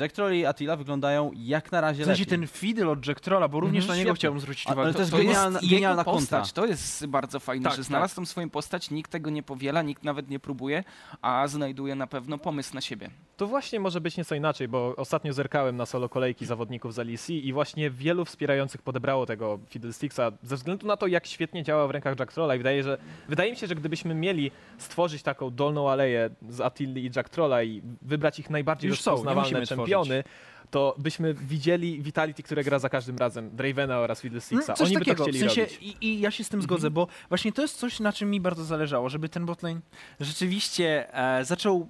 Speaker 4: Jack Troll i Attila wyglądają jak na razie
Speaker 2: W sensie
Speaker 4: lepiej.
Speaker 2: ten fiddle od Jack Trolla, bo również
Speaker 4: Mhm,
Speaker 2: na niego
Speaker 4: świetnie.
Speaker 2: chciałbym zwrócić uwagę.
Speaker 4: ale
Speaker 2: To-
Speaker 4: też
Speaker 2: to
Speaker 4: genialna-
Speaker 1: jest
Speaker 4: genialna
Speaker 1: jego
Speaker 4: kontra.
Speaker 1: postać. To jest bardzo fajne,
Speaker 2: Tak,
Speaker 1: że znalazł tą swoją postać, nikt tego nie powiela, nikt nawet nie próbuje, a znajduje na pewno pomysł na siebie.
Speaker 3: To właśnie może być nieco inaczej, bo ostatnio zerkałem na solo kolejki zawodników z LEC i właśnie wielu wspierających podebrało tego Fiddlesticksa. Ze względu na to, jak świetnie działa w rękach Jack Trolla i wydaje, że, wydaje mi się, że gdybyśmy mieli stworzyć taką dolną aleję z Attilli i Jack Trolla i wybrać ich najbardziej
Speaker 2: Już są, nie
Speaker 3: rozpoznawalne
Speaker 2: musimy
Speaker 3: czempiony, to byśmy widzieli Vitality, które gra za każdym razem, Dravena oraz Fiddlesticksa.
Speaker 2: Mm, coś
Speaker 3: Oni
Speaker 2: takiego,
Speaker 3: by to
Speaker 2: w
Speaker 3: chcieli
Speaker 2: sensie
Speaker 3: robić.
Speaker 2: i, i ja się z tym zgodzę, bo właśnie to jest coś, na czym mi bardzo zależało, żeby ten botlane rzeczywiście e, zaczął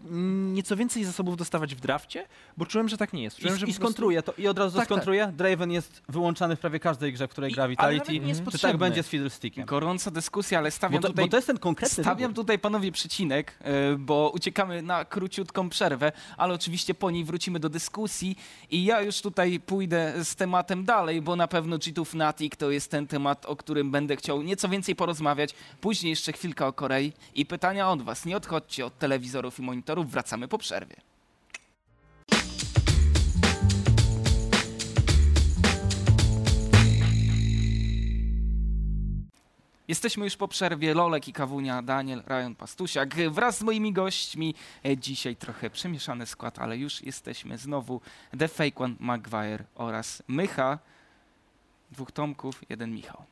Speaker 2: nieco więcej zasobów dostawać w drafcie, bo czułem, że tak nie jest.
Speaker 4: I,
Speaker 2: Czułem, że
Speaker 4: I
Speaker 2: prostu-
Speaker 4: skontruję to i od razu
Speaker 2: Tak, tak.
Speaker 4: skontruję. Draven jest wyłączany w prawie każdej grze, w której
Speaker 2: I-
Speaker 4: gra
Speaker 2: ale
Speaker 4: Vitality.
Speaker 2: nawet nie jest
Speaker 4: Czy tak
Speaker 2: potrzebny.
Speaker 4: będzie z Fiddlestickiem?
Speaker 1: Gorąca dyskusja, ale stawiam
Speaker 4: Bo to,
Speaker 1: tutaj...
Speaker 4: bo to jest ten konkretny
Speaker 1: Stawiam
Speaker 4: wybór.
Speaker 1: tutaj panowie przecinek, e, bo uciekamy na króciutką przerwę, ale oczywiście po niej wrócimy do dyskusji i ja już tutaj pójdę z tematem dalej, bo na pewno G2 Fnatic to jest ten temat, o którym będę chciał nieco więcej porozmawiać. Później jeszcze chwilka o Korei i pytania od was. Nie odchodźcie od telewizorów i monitorów, wracamy po przerwie. Jesteśmy już po przerwie. Lolek i Kawunia, Daniel, Ryan Pastusiak. Wraz z moimi gośćmi e, dzisiaj trochę przemieszany skład, ale już jesteśmy znowu. The Fake One, Maguire oraz Mycha. Dwóch Tomków, jeden Michał.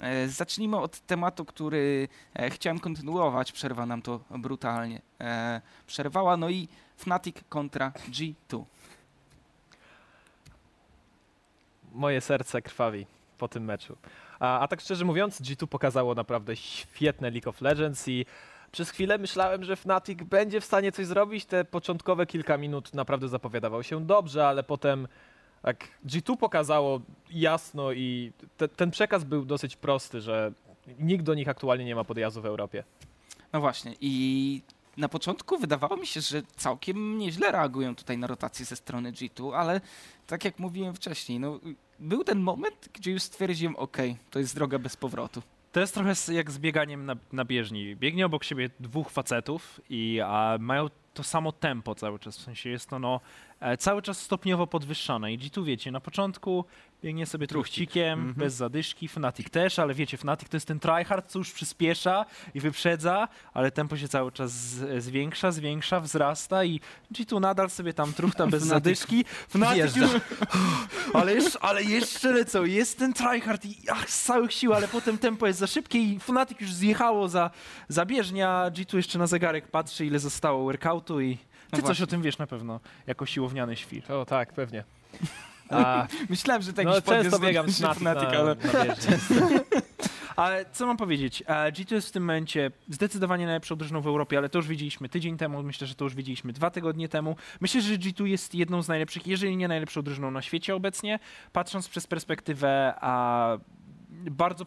Speaker 1: E, Zacznijmy od tematu, który e, chciałem kontynuować. Przerwa nam to brutalnie przerwała. No i Fnatic kontra G2.
Speaker 3: moje serce krwawi po tym meczu. A, a tak szczerze mówiąc, G2 pokazało naprawdę świetne League of Legends i przez chwilę myślałem, że Fnatic będzie w stanie coś zrobić. Te początkowe kilka minut naprawdę zapowiadało się dobrze, ale potem tak G2 pokazało jasno i te, ten przekaz był dosyć prosty, że nikt do nich aktualnie nie ma podjazdu w Europie.
Speaker 1: No właśnie i na początku wydawało mi się, że całkiem nieźle reagują tutaj na rotację ze strony G2, ale tak jak mówiłem wcześniej, no, był ten moment, gdzie już stwierdziłem, ok, to jest droga bez powrotu.
Speaker 2: To jest trochę jak z bieganiem na, na bieżni. Biegnie obok siebie dwóch facetów i a, mają to samo tempo cały czas. W sensie jest to no, cały czas stopniowo podwyższane. I G2 wiecie, na początku biegnie sobie truchcikiem,
Speaker 4: Mhm.
Speaker 2: bez zadyszki, Fnatic też, ale wiecie, Fnatic to jest ten tryhard, co już przyspiesza i wyprzedza, ale tempo się cały czas zwiększa, zwiększa, wzrasta i G2 nadal sobie tam truchta bez zadyszki. Fnatic
Speaker 4: wjeżdża.
Speaker 2: już, ale, jeszcze, ale jeszcze lecą, jest ten tryhard i ach, z całych sił, ale potem tempo jest za szybkie i Fnatic już zjechało za, za bieżnia, G2 jeszcze na zegarek patrzy, ile zostało workoutu i ty
Speaker 1: No
Speaker 2: coś
Speaker 1: właśnie.
Speaker 2: o tym wiesz na pewno, jako siłowniany świr.
Speaker 3: O tak, pewnie. A,
Speaker 1: Myślałem, że tak
Speaker 3: no, często biegam z na,
Speaker 1: ale
Speaker 3: na bieżni.
Speaker 2: Ale co mam powiedzieć? E, G2 jest w tym momencie zdecydowanie najlepszą drużyną w Europie, ale to już widzieliśmy tydzień temu, myślę, że to już widzieliśmy dwa tygodnie temu. Myślę, że G2 jest jedną z najlepszych, jeżeli nie najlepszą drużyną na świecie obecnie, patrząc przez perspektywę a, bardzo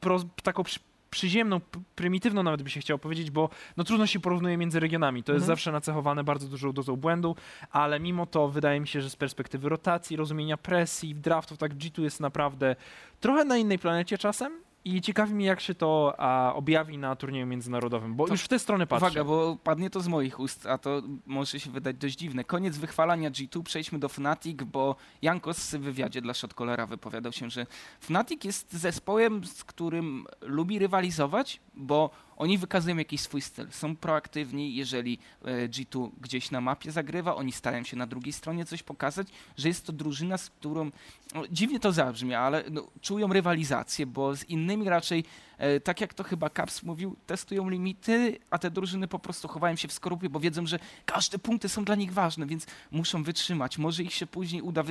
Speaker 2: pro, taką przyziemną, prymitywną nawet by się chciało powiedzieć, bo no trudno się porównuje między regionami. To jest
Speaker 3: Mhm.
Speaker 2: zawsze nacechowane bardzo dużą dozą błędu, ale mimo to wydaje mi się, że z perspektywy rotacji, rozumienia presji, draftów, tak G2 jest naprawdę trochę na innej planecie czasem. I ciekawi mnie, jak się to a, objawi na turnieju międzynarodowym, bo
Speaker 1: To-
Speaker 2: już w tę stronę patrzę.
Speaker 1: Uwaga, bo padnie to z moich ust, a to może się wydać dość dziwne. Koniec wychwalania G2, przejdźmy do Fnatic, bo Jankos w wywiadzie dla Shotcallera wypowiadał się, że Fnatic jest zespołem, z którym lubi rywalizować, bo oni wykazują jakiś swój styl. Są proaktywni, jeżeli e, G2 gdzieś na mapie zagrywa, oni starają się na drugiej stronie coś pokazać, że jest to drużyna, z którą, no, dziwnie to zabrzmi, ale no, czują rywalizację, bo z innymi raczej e, tak jak to chyba Caps mówił, testują limity, a te drużyny po prostu chowają się w skorupie, bo wiedzą, że każde punkty są dla nich ważne, więc muszą wytrzymać. Może ich się później uda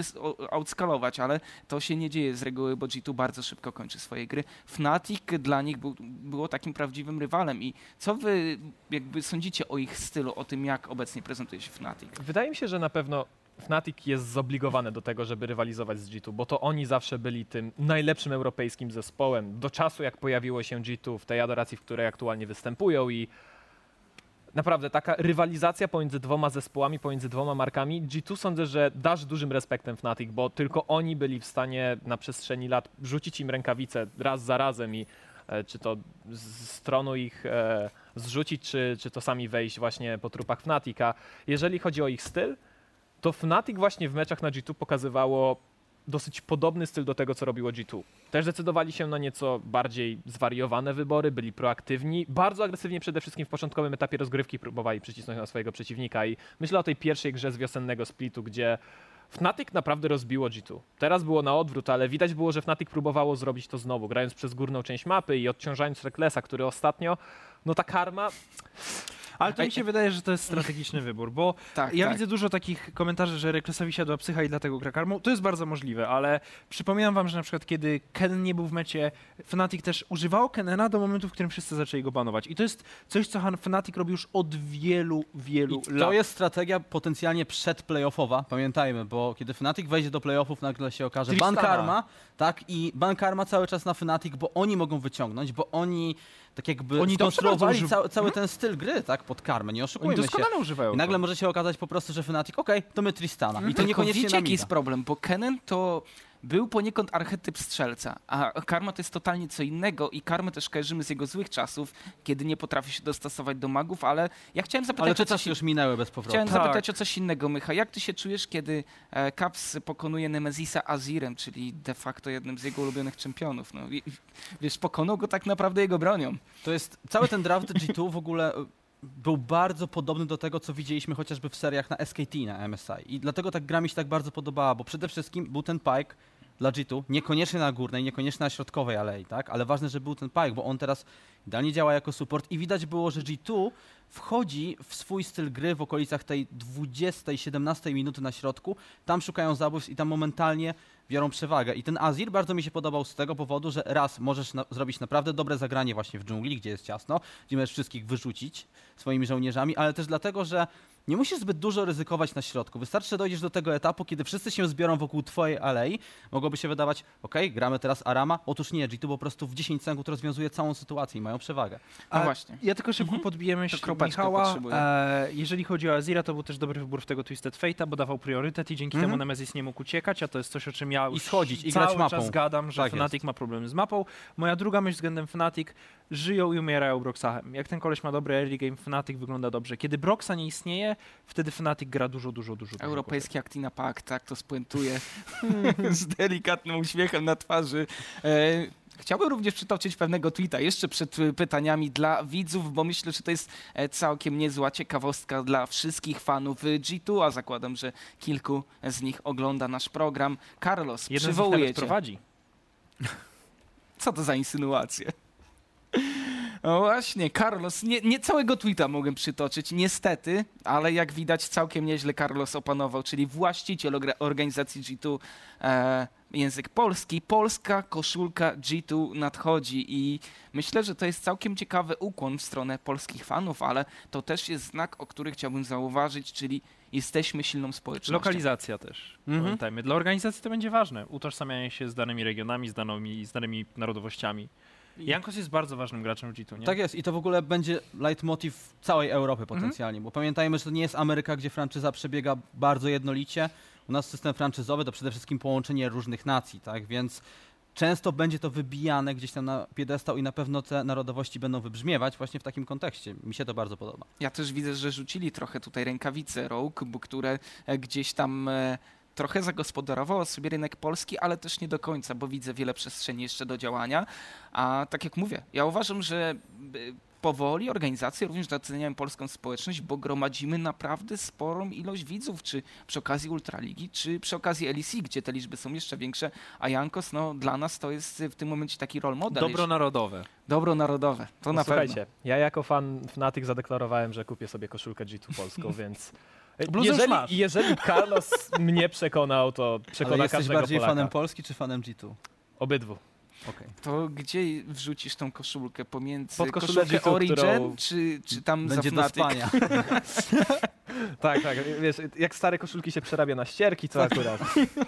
Speaker 1: outskalować, ale to się nie dzieje z reguły, bo G2 bardzo szybko kończy swoje gry. Fnatic dla nich był, było takim prawdziwym rywalem i co wy jakby sądzicie o ich stylu, o tym jak obecnie prezentuje się Fnatic?
Speaker 3: Wydaje mi się, że na pewno Fnatic jest zobligowany do tego, żeby rywalizować z G2, bo to oni zawsze byli tym najlepszym europejskim zespołem do czasu, jak pojawiło się G2 w tej adoracji, w której aktualnie występują i naprawdę taka rywalizacja pomiędzy dwoma zespołami, pomiędzy dwoma markami. G2 sądzę, że dasz dużym respektem Fnatic, bo tylko oni byli w stanie na przestrzeni lat rzucić im rękawice raz za razem i czy to z stronu ich e, zrzucić, czy, czy to sami wejść właśnie po trupach Fnatica. Jeżeli chodzi o ich styl, to Fnatic właśnie w meczach na G2 pokazywało dosyć podobny styl do tego, co robiło G2. Też zdecydowali się na nieco bardziej zwariowane wybory, byli proaktywni, bardzo agresywnie przede wszystkim w początkowym etapie rozgrywki próbowali przycisnąć na swojego przeciwnika i myślę o tej pierwszej grze z wiosennego splitu, gdzie Fnatic naprawdę rozbiło G2. Teraz było na odwrót, ale widać było, że Fnatic próbowało zrobić to znowu, grając przez górną część mapy i odciążając Recklessa, który ostatnio, no ta karma,
Speaker 2: Ale to mi się wydaje, że to jest strategiczny wybór, bo
Speaker 1: Tak,
Speaker 2: ja
Speaker 1: tak.
Speaker 2: widzę dużo takich komentarzy, że Reklesowi siadła psycha i dlatego gra karmą. To jest bardzo możliwe, ale przypominam wam, że na przykład kiedy Ken nie był w mecie, Fnatic też używał Kenena do momentu, w którym wszyscy zaczęli go banować. I to jest coś, co Fnatic robi już od wielu, wielu
Speaker 4: I
Speaker 2: lat.
Speaker 4: to jest strategia potencjalnie przedplayoffowa, pamiętajmy, bo kiedy Fnatic wejdzie do playoffów, nagle się okaże
Speaker 3: Tristana.
Speaker 4: Ban Karma, tak, i Ban Karma cały czas na Fnatic, bo oni mogą wyciągnąć, bo oni tak jakby
Speaker 2: Oni
Speaker 4: skonstruowali
Speaker 2: bardzo
Speaker 4: cały, cały ten styl gry, tak, pod karmę, nie
Speaker 2: Oni
Speaker 4: oszukujmy się.
Speaker 2: doskonale używają
Speaker 4: I nagle
Speaker 2: to.
Speaker 4: może się okazać po prostu, że Fnatic, okej, to my Tristana. I to
Speaker 1: Tylko
Speaker 4: niekoniecznie
Speaker 1: wiecie, jaki jest problem, bo Kennen to był poniekąd archetyp strzelca, a Karma to jest totalnie co innego i Karmę też kojarzymy z jego złych czasów, kiedy nie potrafi się dostosować do magów, ale ja chciałem zapytać
Speaker 4: Ale
Speaker 1: o
Speaker 4: te
Speaker 1: coś
Speaker 4: czasy już minęły bez powrotu.
Speaker 1: Chciałem
Speaker 2: Tak.
Speaker 1: zapytać o coś innego, Mycha. Jak ty się czujesz, kiedy e, Caps pokonuje Nemezisa Azirem, czyli de facto jednym z jego ulubionych czempionów? No, wiesz, pokonał go tak naprawdę jego bronią.
Speaker 4: To jest, cały ten draft G2 w ogóle y, był bardzo podobny do tego, co widzieliśmy chociażby w seriach na SKT, na MSI. I dlatego tak gra mi się tak bardzo podobała, bo przede wszystkim był ten pike dla G2, niekoniecznie na górnej, niekoniecznie na środkowej alei, tak? Ale ważne, że był ten pike, bo on teraz idealnie działa jako support i widać było, że G2 wchodzi w swój styl gry w okolicach tej 20-17 minuty na środku, tam szukają zabójstw i tam momentalnie biorą przewagę. I ten Azir bardzo mi się podobał z tego powodu, że raz możesz na zrobić naprawdę dobre zagranie właśnie w dżungli, gdzie jest ciasno, gdzie możesz wszystkich wyrzucić swoimi żołnierzami, ale też dlatego, że nie musisz zbyt dużo ryzykować na środku. Wystarczy, że dojdziesz do tego etapu, kiedy wszyscy się zbiorą wokół twojej alei. Mogłoby się wydawać, ok, gramy teraz Arama. Otóż nie, G2 po prostu w 10 sekund rozwiązuje całą sytuację i mają przewagę.
Speaker 1: No
Speaker 2: A
Speaker 1: właśnie.
Speaker 2: Ja tylko szybko
Speaker 1: Mhm. To kropeczka
Speaker 2: Michała. E, jeżeli chodzi o Azira, to był też dobry wybór w tego Twisted Fate'a, bo dawał priorytet i dzięki
Speaker 4: Mhm.
Speaker 2: temu Nemesis nie mógł uciekać, a to jest coś, o czym ja
Speaker 4: I
Speaker 2: już
Speaker 4: schodzić, i grać mapą.
Speaker 2: czas gadam, że
Speaker 4: Tak
Speaker 2: Fnatic
Speaker 4: jest.
Speaker 2: ma problem z mapą. Moja druga myśl względem Fnatic, żyją i umierają Broxachem. Jak ten koleś ma dobry early game, Fnatic wygląda dobrze. Kiedy Broxa nie istnieje, wtedy Fnatic gra dużo, dużo, dużo,
Speaker 1: Europejski Actina Pack, tak to spuentuje z delikatnym uśmiechem na twarzy. E, Chciałbym również przytoczyć pewnego tweeta jeszcze przed pytaniami dla widzów, bo myślę, że to jest e, całkiem niezła ciekawostka dla wszystkich fanów y, G2, a zakładam, że kilku z nich ogląda nasz program. Carlos,
Speaker 2: Jeden z nich
Speaker 1: przywołuję
Speaker 2: nawet
Speaker 1: cię.
Speaker 2: prowadzi.
Speaker 1: Co to za insynuacje? No właśnie, Carlos, nie, nie całego tweeta mogłem przytoczyć, niestety, ale jak widać całkiem nieźle Carlos opanował, czyli właściciel organizacji G2 e, język polski. Polska koszulka G2 nadchodzi i myślę, że to jest całkiem ciekawy ukłon w stronę polskich fanów, ale to też jest znak, o który chciałbym zauważyć, czyli jesteśmy silną społecznością.
Speaker 2: Lokalizacja też.
Speaker 4: Mhm.
Speaker 2: Pamiętajmy. Dla organizacji to będzie ważne. Utożsamianie się z danymi regionami, z danymi, z danymi narodowościami. Jankos jest bardzo ważnym graczem w G2, nie?
Speaker 4: Tak jest i to w ogóle będzie leitmotiv całej Europy potencjalnie, bo pamiętajmy, że to nie jest Ameryka, gdzie franczyza przebiega bardzo jednolicie. U nas system franczyzowy to przede wszystkim połączenie różnych nacji, tak, więc często będzie to wybijane gdzieś tam na piedestał i na pewno te narodowości będą wybrzmiewać właśnie w takim kontekście. Mi się to bardzo podoba.
Speaker 1: Ja też widzę, że rzucili trochę tutaj rękawice Rogue, bo które e, gdzieś tam e, trochę zagospodarowało sobie rynek polski, ale też nie do końca, bo widzę wiele przestrzeni jeszcze do działania. A tak jak mówię, ja uważam, że y, powoli organizacje również doceniają polską społeczność, bo gromadzimy naprawdę sporą ilość widzów, czy przy okazji Ultraligi, czy przy okazji LEC, gdzie te liczby są jeszcze większe, a Jankos, no dla nas to jest w tym momencie taki role model.
Speaker 2: Dobro narodowe.
Speaker 1: Dobro narodowe, to
Speaker 3: No
Speaker 1: na
Speaker 3: słuchajcie,
Speaker 1: pewno.
Speaker 3: ja jako fan Fnatic zadeklarowałem, że kupię sobie koszulkę G2 polską, więc
Speaker 2: Bluzę już
Speaker 3: jeżeli,
Speaker 2: masz.
Speaker 3: jeżeli Carlos mnie przekonał, to przekona
Speaker 4: Ale jesteś
Speaker 3: każdego
Speaker 4: bardziej
Speaker 3: Polaka.
Speaker 4: fanem Polski czy fanem G2?
Speaker 3: Obydwu.
Speaker 4: Okej.
Speaker 1: To gdzie wrzucisz tą koszulkę? Pomiędzy
Speaker 3: Pod
Speaker 1: koszulkę
Speaker 3: G2,
Speaker 1: Origin,
Speaker 3: którą
Speaker 1: czy, czy tam
Speaker 4: Będzie
Speaker 1: za
Speaker 4: do
Speaker 1: Fnatic?
Speaker 3: Tak, tak, wiesz, jak stare koszulki się przerabia na ścierki, to akurat.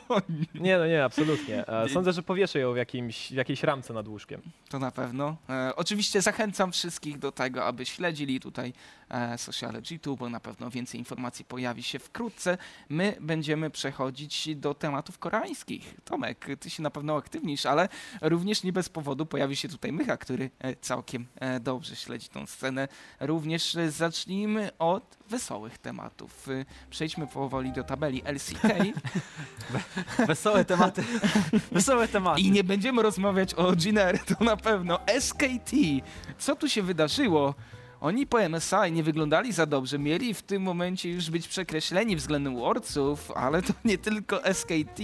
Speaker 3: Nie, no nie, absolutnie. E, Sądzę, że powieszę ją w, jakimś, w jakiejś ramce nad łóżkiem.
Speaker 1: To na pewno. E, oczywiście zachęcam wszystkich do tego, aby śledzili tutaj e, sociale G2, bo na pewno więcej informacji pojawi się wkrótce. My będziemy przechodzić do tematów koreańskich. Tomek, ty się na pewno aktywnisz, ale również nie bez powodu pojawi się tutaj Mycha, który e, całkiem e, dobrze śledzi tą scenę. Również e, zacznijmy od wesołych tematów. E, Przejdźmy powoli do tabeli LCK.
Speaker 4: Wesołe tematy.
Speaker 2: Wesołe tematy.
Speaker 1: I nie będziemy rozmawiać o Giner, to na pewno. SKT, co tu się wydarzyło? Oni po MSI nie wyglądali za dobrze, mieli w tym momencie już być przekreśleni względem Warców, ale to nie tylko SKT,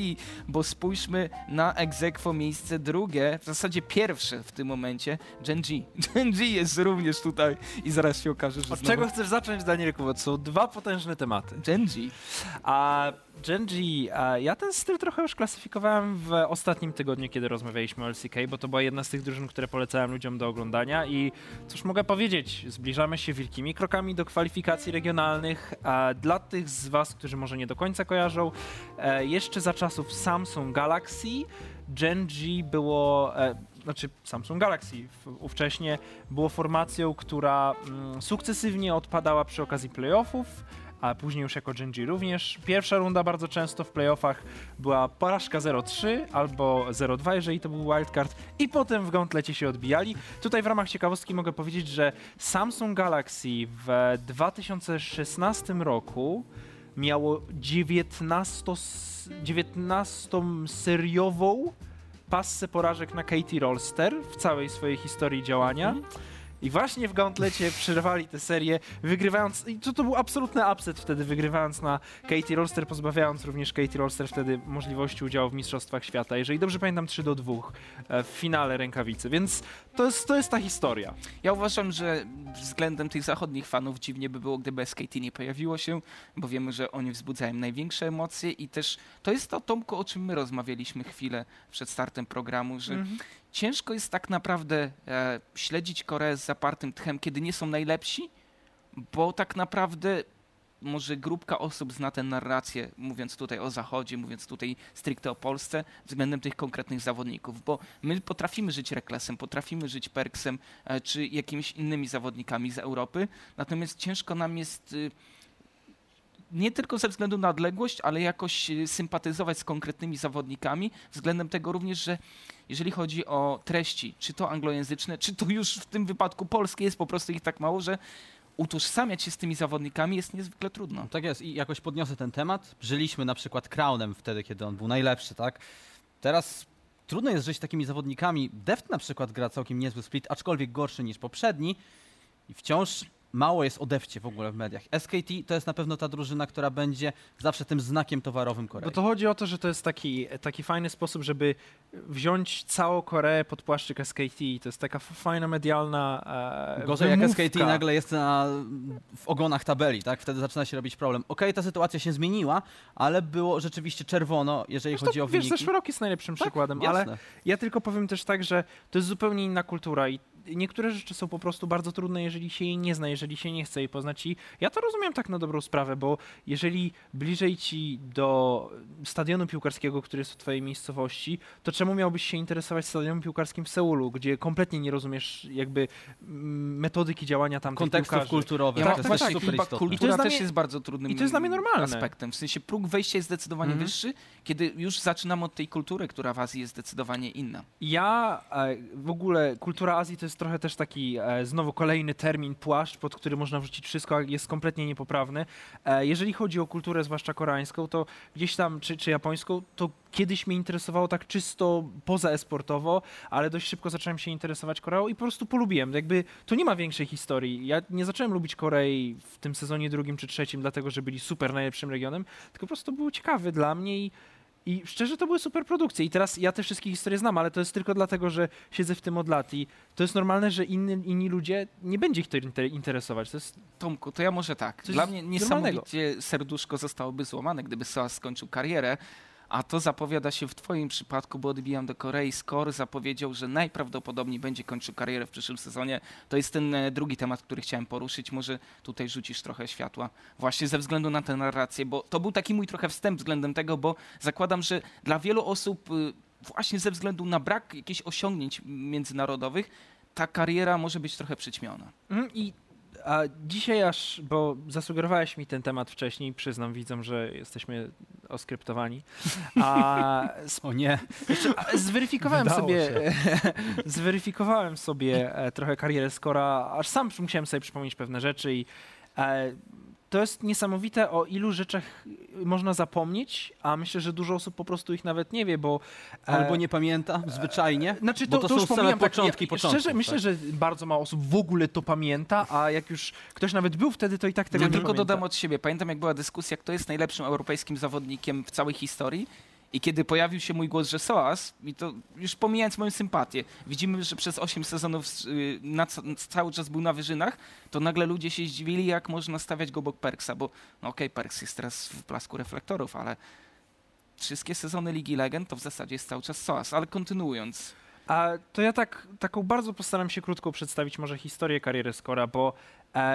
Speaker 1: bo spójrzmy na Exequo miejsce drugie, w zasadzie pierwsze w tym momencie, Genji. Genji jest również tutaj i zaraz się okaże, że
Speaker 2: Od
Speaker 1: znowu...
Speaker 2: czego chcesz zacząć, Danielku? Bo są dwa potężne tematy.
Speaker 1: Genji.
Speaker 2: A Genji, ja ten styl trochę już klasyfikowałem w ostatnim tygodniu, kiedy rozmawialiśmy o LCK, bo to była jedna z tych drużyn, które polecałem ludziom do oglądania i cóż mogę powiedzieć, zbliżamy się wielkimi krokami do kwalifikacji regionalnych. Dla tych z Was, którzy może nie do końca kojarzą, e, jeszcze za czasów Samsung Galaxy Genji było, e, znaczy Samsung Galaxy ówcześnie było formacją, która mm, sukcesywnie odpadała przy okazji playoffów, a później już jako Genji również. Pierwsza runda bardzo często w playoffach była porażka 0-3 albo 0-2, jeżeli to był wildcard i potem w gauntlecie się odbijali. Tutaj w ramach ciekawostki mogę powiedzieć, że Samsung Galaxy w 2016 roku miało 19, s- 19-seriową passę porażek na Katie Rolster w całej swojej historii działania. I właśnie w Gauntlecie przerwali tę serię, wygrywając. I to, to był absolutny upset wtedy, wygrywając na Katie Rolster, pozbawiając również Katie Rolster wtedy możliwości udziału w Mistrzostwach Świata. Jeżeli dobrze pamiętam, 3 do 2 e, w finale rękawicy. Więc to jest, to jest ta historia.
Speaker 1: Ja uważam, że względem tych zachodnich fanów dziwnie by było, gdyby SKT nie pojawiło się, bo wiemy, że oni wzbudzają największe emocje i też to jest to, Tomku, o czym my rozmawialiśmy chwilę przed startem programu, że
Speaker 2: Mhm.
Speaker 1: ciężko jest tak naprawdę e, śledzić Koreę z zapartym tchem, kiedy nie są najlepsi, bo tak naprawdę może grupka osób zna tę narrację, mówiąc tutaj o Zachodzie, mówiąc tutaj stricte o Polsce, względem tych konkretnych zawodników, bo my potrafimy żyć Reklesem, potrafimy żyć Perksem, e, czy jakimiś innymi zawodnikami z Europy, natomiast ciężko nam jest y, nie tylko ze względu na odległość, ale jakoś y, sympatyzować z konkretnymi zawodnikami, względem tego również, że jeżeli chodzi o treści, czy to anglojęzyczne, czy to już w tym wypadku polskie, jest po prostu ich tak mało, że utożsamiać się z tymi zawodnikami jest niezwykle trudno.
Speaker 4: Tak jest i jakoś podniosę ten temat. Żyliśmy na przykład Crownem wtedy, kiedy on był najlepszy, tak? Teraz trudno jest żyć takimi zawodnikami. Deft na przykład gra całkiem niezły split, aczkolwiek gorszy niż poprzedni i wciąż mało jest o Defcie w ogóle w mediach. SKT to jest na pewno ta drużyna, która będzie zawsze tym znakiem towarowym Korei.
Speaker 2: Bo to chodzi o to, że to jest taki, taki fajny sposób, żeby wziąć całą Koreę pod płaszczyk SKT. To jest taka fajna medialna e,
Speaker 4: Gorzej jak. SKT nagle jest na, w ogonach tabeli, tak? Wtedy zaczyna się robić problem. Okej, ta sytuacja się zmieniła, ale było rzeczywiście czerwono, jeżeli
Speaker 2: Zresztą,
Speaker 4: chodzi o
Speaker 2: wiesz,
Speaker 4: wyniki.
Speaker 2: zeszły rok jest najlepszym przykładem, ale
Speaker 4: Jasne.
Speaker 2: ja tylko powiem też tak, że to jest zupełnie inna kultura i niektóre rzeczy są po prostu bardzo trudne, jeżeli się jej nie zna, jeżeli się nie chce jej poznać i ja to rozumiem tak na dobrą sprawę, bo jeżeli bliżej ci do stadionu piłkarskiego, który jest w twojej miejscowości, to czemu miałbyś się interesować stadionem piłkarskim w Seulu, gdzie kompletnie nie rozumiesz jakby mm, metodyki działania tamtych
Speaker 4: Kontekstów
Speaker 2: piłkarzy.
Speaker 4: kulturowych.
Speaker 1: Ja
Speaker 2: tak,
Speaker 4: to
Speaker 2: tak,
Speaker 1: właśnie
Speaker 2: tak.
Speaker 4: super istotne.
Speaker 1: kultura
Speaker 2: I to jest
Speaker 1: też
Speaker 2: mnie-
Speaker 1: jest bardzo trudnym
Speaker 2: i to jest dla mnie normalne.
Speaker 1: aspektem. W sensie próg wejścia jest zdecydowanie
Speaker 2: Mhm.
Speaker 1: wyższy, kiedy już zaczynamy od tej kultury, która w Azji jest zdecydowanie inna.
Speaker 2: Ja e, w ogóle kultura Azji to jest trochę też taki e, znowu kolejny termin płaszcz, pod który można wrzucić wszystko, jest kompletnie niepoprawny. E, jeżeli chodzi o kulturę, zwłaszcza koreańską, to gdzieś tam, czy, czy japońską, to kiedyś mnie interesowało tak czysto poza esportowo, ale dość szybko zacząłem się interesować Koreą i po prostu polubiłem. Jakby to nie ma większej historii. Ja nie zacząłem lubić Korei w tym sezonie drugim czy trzecim, dlatego że byli super najlepszym regionem, tylko po prostu były ciekawy dla mnie i i szczerze to były super produkcje. I teraz ja te wszystkie historie znam, ale to jest tylko dlatego, że siedzę w tym od lat i to jest normalne, że inni, inni ludzie nie będzie ich to inter- interesować. To jest
Speaker 1: Tomku, to ja może tak. Dla mnie
Speaker 2: normalnego.
Speaker 1: niesamowicie serduszko zostałoby złamane, gdyby Soas skończył karierę, a to zapowiada się w twoim przypadku, bo odbijam do Korei. Skor zapowiedział, że najprawdopodobniej będzie kończył karierę w przyszłym sezonie. To jest ten e, drugi temat, który chciałem poruszyć. Może tutaj rzucisz trochę światła właśnie ze względu na tę narrację, bo to był taki mój trochę wstęp względem tego, bo zakładam, że dla wielu osób y, właśnie ze względu na brak jakichś osiągnięć międzynarodowych ta kariera może być trochę przyćmiona.
Speaker 2: Mhm, I a dzisiaj aż, bo zasugerowałeś mi ten temat wcześniej, przyznam widzom, że jesteśmy oskryptowani. A
Speaker 4: O nie.
Speaker 2: zweryfikowałem
Speaker 3: Wydało
Speaker 2: sobie zweryfikowałem sobie trochę karierę Skora, aż sam musiałem sobie przypomnieć pewne rzeczy i e, to jest niesamowite, o ilu rzeczach można zapomnieć, a myślę, że dużo osób po prostu ich nawet nie wie, bo... e,
Speaker 4: Albo nie pamięta, zwyczajnie.
Speaker 2: Znaczy,
Speaker 4: Bo
Speaker 2: to,
Speaker 4: to
Speaker 2: to,
Speaker 4: są
Speaker 2: już
Speaker 4: same
Speaker 2: pomijam, tak,
Speaker 4: początki początków,
Speaker 2: Szczerze, myślę,
Speaker 4: tak.
Speaker 2: że bardzo mało osób w ogóle to pamięta, a jak już ktoś nawet był wtedy, to i tak tego
Speaker 1: Ja
Speaker 2: nie
Speaker 1: tylko
Speaker 2: pamięta.
Speaker 1: dodam od siebie. Pamiętam, jak była dyskusja, kto jest najlepszym europejskim zawodnikiem w całej historii. I kiedy pojawił się mój głos, że Soas, i to już pomijając moją sympatię, widzimy, że przez 8 sezonów y, na, ca- cały czas był na wyżynach, to nagle ludzie się zdziwili, jak można stawiać go obok Perksa, bo no okej, Perks jest teraz w blasku reflektorów, ale wszystkie sezony Ligi Legend to w zasadzie jest cały czas Soas. Ale kontynuując,
Speaker 2: A to ja tak, taką bardzo postaram się krótko przedstawić może historię kariery Skora, bo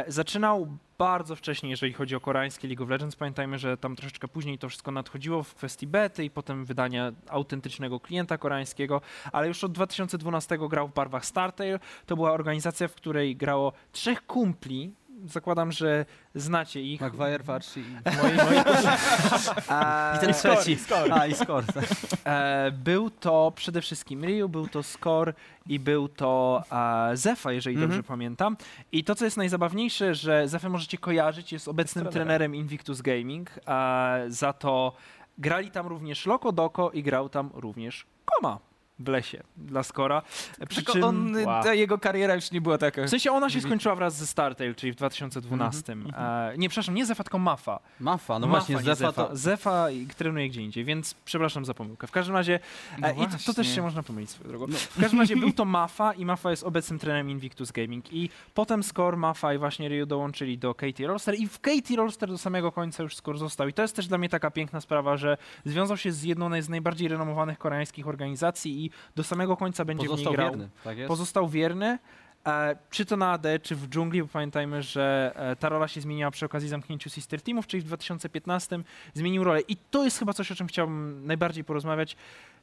Speaker 2: zaczynał bardzo wcześnie, jeżeli chodzi o koreańskie League of Legends. Pamiętajmy, że tam troszeczkę później to wszystko nadchodziło w kwestii bety i potem wydania autentycznego klienta koreańskiego, ale już od 2012 grał w barwach Startail. To była organizacja, w której grało trzech kumpli. Zakładam, że znacie ich.
Speaker 4: Maguire, Warshi i...
Speaker 2: Moi, moi... A,
Speaker 4: I ten trzeci. A, i Skor.
Speaker 2: E, był to przede wszystkim Ryu, był to Skor i był to e, Zefa, jeżeli
Speaker 3: Mhm.
Speaker 2: dobrze pamiętam. I to, co jest najzabawniejsze, że Zefę możecie kojarzyć, jest obecnym
Speaker 3: Jest
Speaker 2: trenerem.
Speaker 3: trenerem.
Speaker 2: Invictus Gaming. E, za to grali tam również Loco Doko i grał tam również Koma w lesie dla Skora. E, Przy czym...
Speaker 1: on,
Speaker 3: wow.
Speaker 1: ta jego kariera już nie była taka.
Speaker 2: W sensie ona się skończyła wraz ze Startail, czyli w 2012. E, nie, przepraszam, nie Zefa, tylko Mafa.
Speaker 4: Mafa, no
Speaker 2: Mafa,
Speaker 4: właśnie,
Speaker 2: nie
Speaker 4: Zefa to...
Speaker 2: Zefa i trenuje gdzie indziej, więc przepraszam za pomyłkę. W każdym razie,
Speaker 1: No
Speaker 2: e, i to, to też się można pomylić swoją drogą. W każdym razie był to Mafa i Mafa jest obecnym trenerem Invictus Gaming i potem Score, Mafa i właśnie Ryu dołączyli do Katie Rolster i w Katie Rolster do samego końca już Score został i to jest też dla mnie taka piękna sprawa, że związał się z jedną z najbardziej renomowanych koreańskich organizacji i do samego końca będzie w
Speaker 4: Pozostał
Speaker 2: niej grał
Speaker 4: wierny, tak
Speaker 2: pozostał wierny. E, czy to na AD, czy w dżungli, bo pamiętajmy, że e, ta rola się zmieniła przy okazji zamknięciu Sister Teamów, czyli w 2015 zmienił rolę. I to jest chyba coś, o czym chciałbym najbardziej porozmawiać.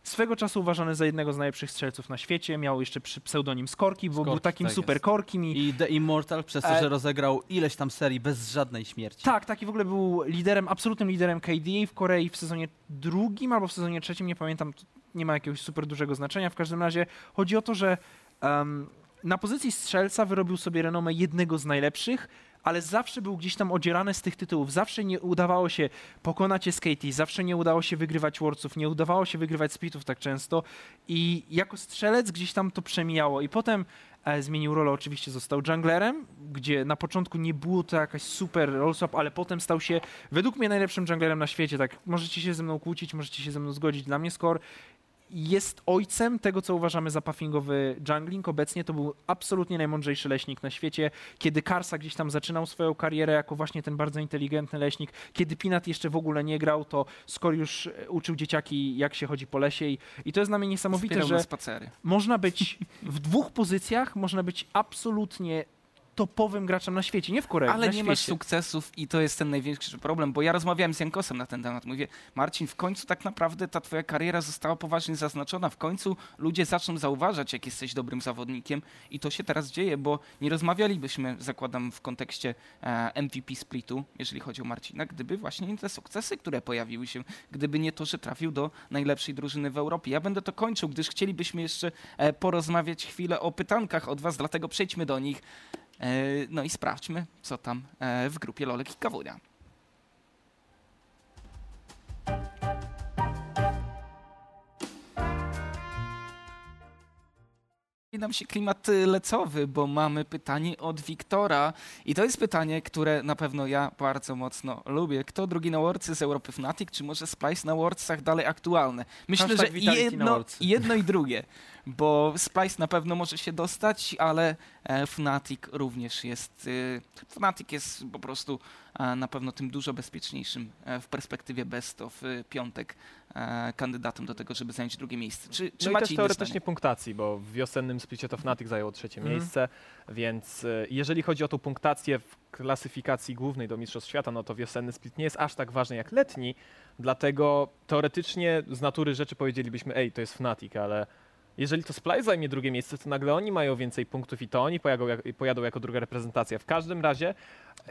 Speaker 2: Swego czasu uważany za jednego z najlepszych strzelców na świecie, miał jeszcze przy pseudonim Skorki, bo był
Speaker 4: Skorki,
Speaker 2: takim
Speaker 4: tak
Speaker 2: super
Speaker 4: jest.
Speaker 2: korkim i
Speaker 4: I The Immortal przez to,
Speaker 2: E-
Speaker 4: że rozegrał ileś tam serii bez żadnej śmierci.
Speaker 2: tak, taki w ogóle był liderem, absolutnym liderem KDA w Korei w sezonie drugim albo w sezonie trzecim, nie pamiętam, nie ma jakiegoś super dużego znaczenia. W każdym razie chodzi o to, że em, na pozycji strzelca wyrobił sobie renomę jednego z najlepszych, ale zawsze był gdzieś tam odzierany z tych tytułów. Zawsze nie udawało się pokonać SKT, zawsze nie udało się wygrywać Worldsów, nie udawało się wygrywać Splitów tak często i jako strzelec gdzieś tam to przemijało i potem zmienił rolę, oczywiście został junglerem, gdzie na początku nie było to jakaś super rollswap, ale potem stał się według mnie najlepszym junglerem na świecie, tak możecie się ze mną kłócić, możecie się ze mną zgodzić, dla mnie Score jest ojcem tego, co uważamy za puffingowy jungling. Obecnie to był absolutnie najmądrzejszy leśnik na świecie. Kiedy Karsa gdzieś tam zaczynał swoją karierę jako właśnie ten bardzo inteligentny leśnik, kiedy Pinat jeszcze w ogóle nie grał, to Skor już e, uczył dzieciaki, jak się chodzi po lesie i, i to jest dla mnie niesamowite,
Speaker 1: Wspierał
Speaker 2: że można być w dwóch pozycjach, można być absolutnie topowym graczem na świecie, nie w Korei,
Speaker 1: Ale
Speaker 2: na
Speaker 1: nie
Speaker 2: świecie.
Speaker 1: masz sukcesów i to jest ten największy problem, bo ja rozmawiałem z Jankosem na ten temat. Mówię, Marcin, w końcu tak naprawdę ta twoja kariera została poważnie zaznaczona. W końcu ludzie zaczną zauważać, jak jesteś dobrym zawodnikiem i to się teraz dzieje, bo nie rozmawialibyśmy, zakładam, w kontekście e, MVP splitu, jeżeli chodzi o Marcina, gdyby właśnie nie te sukcesy, które pojawiły się, gdyby nie to, że trafił do najlepszej drużyny w Europie. Ja będę to kończył, gdyż chcielibyśmy jeszcze e, porozmawiać chwilę o pytankach od was, dlatego przejdźmy do nich. E, No i sprawdźmy, co tam e, w grupie Lolek i Kawunia. Nam się klimat lecowy, bo mamy pytanie od Wiktora. I to jest pytanie, które na pewno ja bardzo mocno lubię. Kto drugi na Worldsy z Europy Fnatic, czy może Splice na Worldsach dalej aktualne? Myślę,
Speaker 2: Hashtag
Speaker 1: że jedno, jedno i drugie, bo Splice na pewno może się dostać, ale e, Fnatic również jest... Y, Fnatic jest po prostu e, na pewno tym dużo bezpieczniejszym e, w perspektywie best of e, piątek e, kandydatem do tego, żeby zająć drugie miejsce. Czy, czy
Speaker 3: No i
Speaker 1: macie
Speaker 3: też
Speaker 1: inne
Speaker 3: teoretycznie
Speaker 1: zdanie?
Speaker 3: punktacji, bo w wiosennym splicie to Fnatic zajęło trzecie
Speaker 2: Mhm.
Speaker 3: miejsce, więc e, jeżeli chodzi o tą punktację w klasyfikacji głównej do Mistrzostw Świata, no to wiosenny split nie jest aż tak ważny jak letni, dlatego teoretycznie z natury rzeczy powiedzielibyśmy, ej, to jest Fnatic, ale jeżeli to Splice zajmie drugie miejsce, to nagle oni mają więcej punktów i to oni pojadą, jak, pojadą jako druga reprezentacja. W każdym razie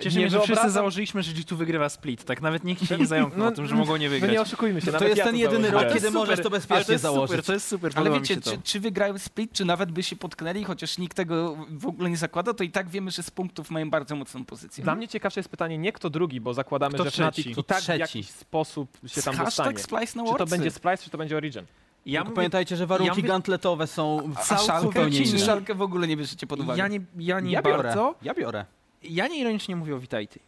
Speaker 2: Cieszę
Speaker 3: nie
Speaker 2: mnie, że wszyscy
Speaker 3: wyobrażam-
Speaker 2: założyliśmy, że G2 wygrywa split. Tak nawet nikt się nie zająknął
Speaker 3: No,
Speaker 2: o tym, że mogą nie
Speaker 3: No
Speaker 2: wygrać.
Speaker 3: nie oszukujmy się,
Speaker 4: To
Speaker 3: nawet
Speaker 4: jest
Speaker 3: ja
Speaker 4: ten
Speaker 3: to
Speaker 4: jedyny
Speaker 3: założyłem.
Speaker 4: rok, kiedy możesz to
Speaker 2: ale
Speaker 4: bezpiecznie
Speaker 2: to jest
Speaker 4: założyć.
Speaker 2: Super, to jest super,
Speaker 1: Ale
Speaker 2: podoba
Speaker 1: wiecie,
Speaker 2: się to.
Speaker 1: czy, czy wygrały split, czy nawet by się potknęli, chociaż nikt tego w ogóle nie zakłada, to i tak wiemy, że z punktów mają bardzo mocną pozycję.
Speaker 3: Dla mnie ciekawsze jest pytanie nie kto drugi, bo zakładamy,
Speaker 2: Kto
Speaker 3: że Fnatic
Speaker 2: trzeci?
Speaker 3: i
Speaker 4: Kto
Speaker 3: tak w
Speaker 4: trzeci?
Speaker 3: jakiś sposób się tam dostanie.
Speaker 1: Hashtag Splice na
Speaker 3: Czy to
Speaker 1: Worldsy.
Speaker 3: będzie Splice, czy to będzie Origin?
Speaker 2: Ja mówię,
Speaker 4: pamiętajcie, że warunki
Speaker 2: ja mówię-
Speaker 4: gantletowe są
Speaker 1: A szalkę,
Speaker 4: całkowicie
Speaker 1: czy
Speaker 4: inne.
Speaker 1: szalkę w ogóle nie bierzecie pod uwagę.
Speaker 2: ja nie, ja nie
Speaker 4: Ja biorę,
Speaker 2: bardzo.
Speaker 4: ja biorę.
Speaker 2: Ja nie ironicznie mówię o Vitality.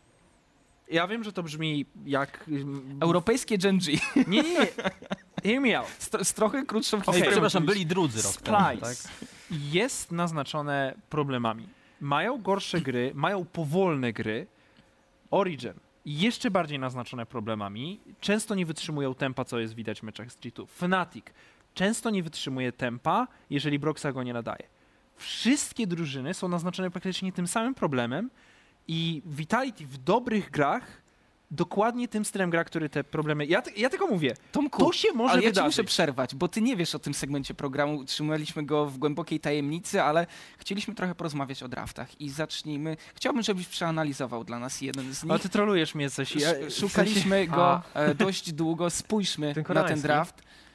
Speaker 2: Ja wiem, że to brzmi jak...
Speaker 1: Europejskie Gen G
Speaker 2: Nie, nie, nie. Hear me out.
Speaker 1: z, z trochę krótszą historią.
Speaker 4: przepraszam, byli drudzy rok temu, tak?
Speaker 2: Jest naznaczone problemami. Mają gorsze gry, mają powolne gry. Origin jeszcze bardziej naznaczone problemami. Często nie wytrzymują tempa, co jest widać w meczach z G2. Fnatic często nie wytrzymuje tempa, jeżeli Broxa go nie nadaje. Wszystkie drużyny są naznaczone praktycznie tym samym problemem i Vitality w dobrych grach dokładnie tym stylem gra, który te problemy... Ja, ja tylko mówię,
Speaker 1: Tomku,
Speaker 2: to się może
Speaker 1: ale ja ci
Speaker 2: wydarzyć.
Speaker 1: muszę przerwać, bo ty nie wiesz o tym segmencie programu, trzymaliśmy go w głębokiej tajemnicy, ale chcieliśmy trochę porozmawiać o draftach i zacznijmy. Chciałbym, żebyś przeanalizował dla nas jeden z nich.
Speaker 2: Ale ty trolujesz mnie coś. Ja,
Speaker 1: Sz- Szukaliśmy
Speaker 3: A.
Speaker 1: go e, dość długo, spójrzmy
Speaker 3: Ten
Speaker 1: na ten draft.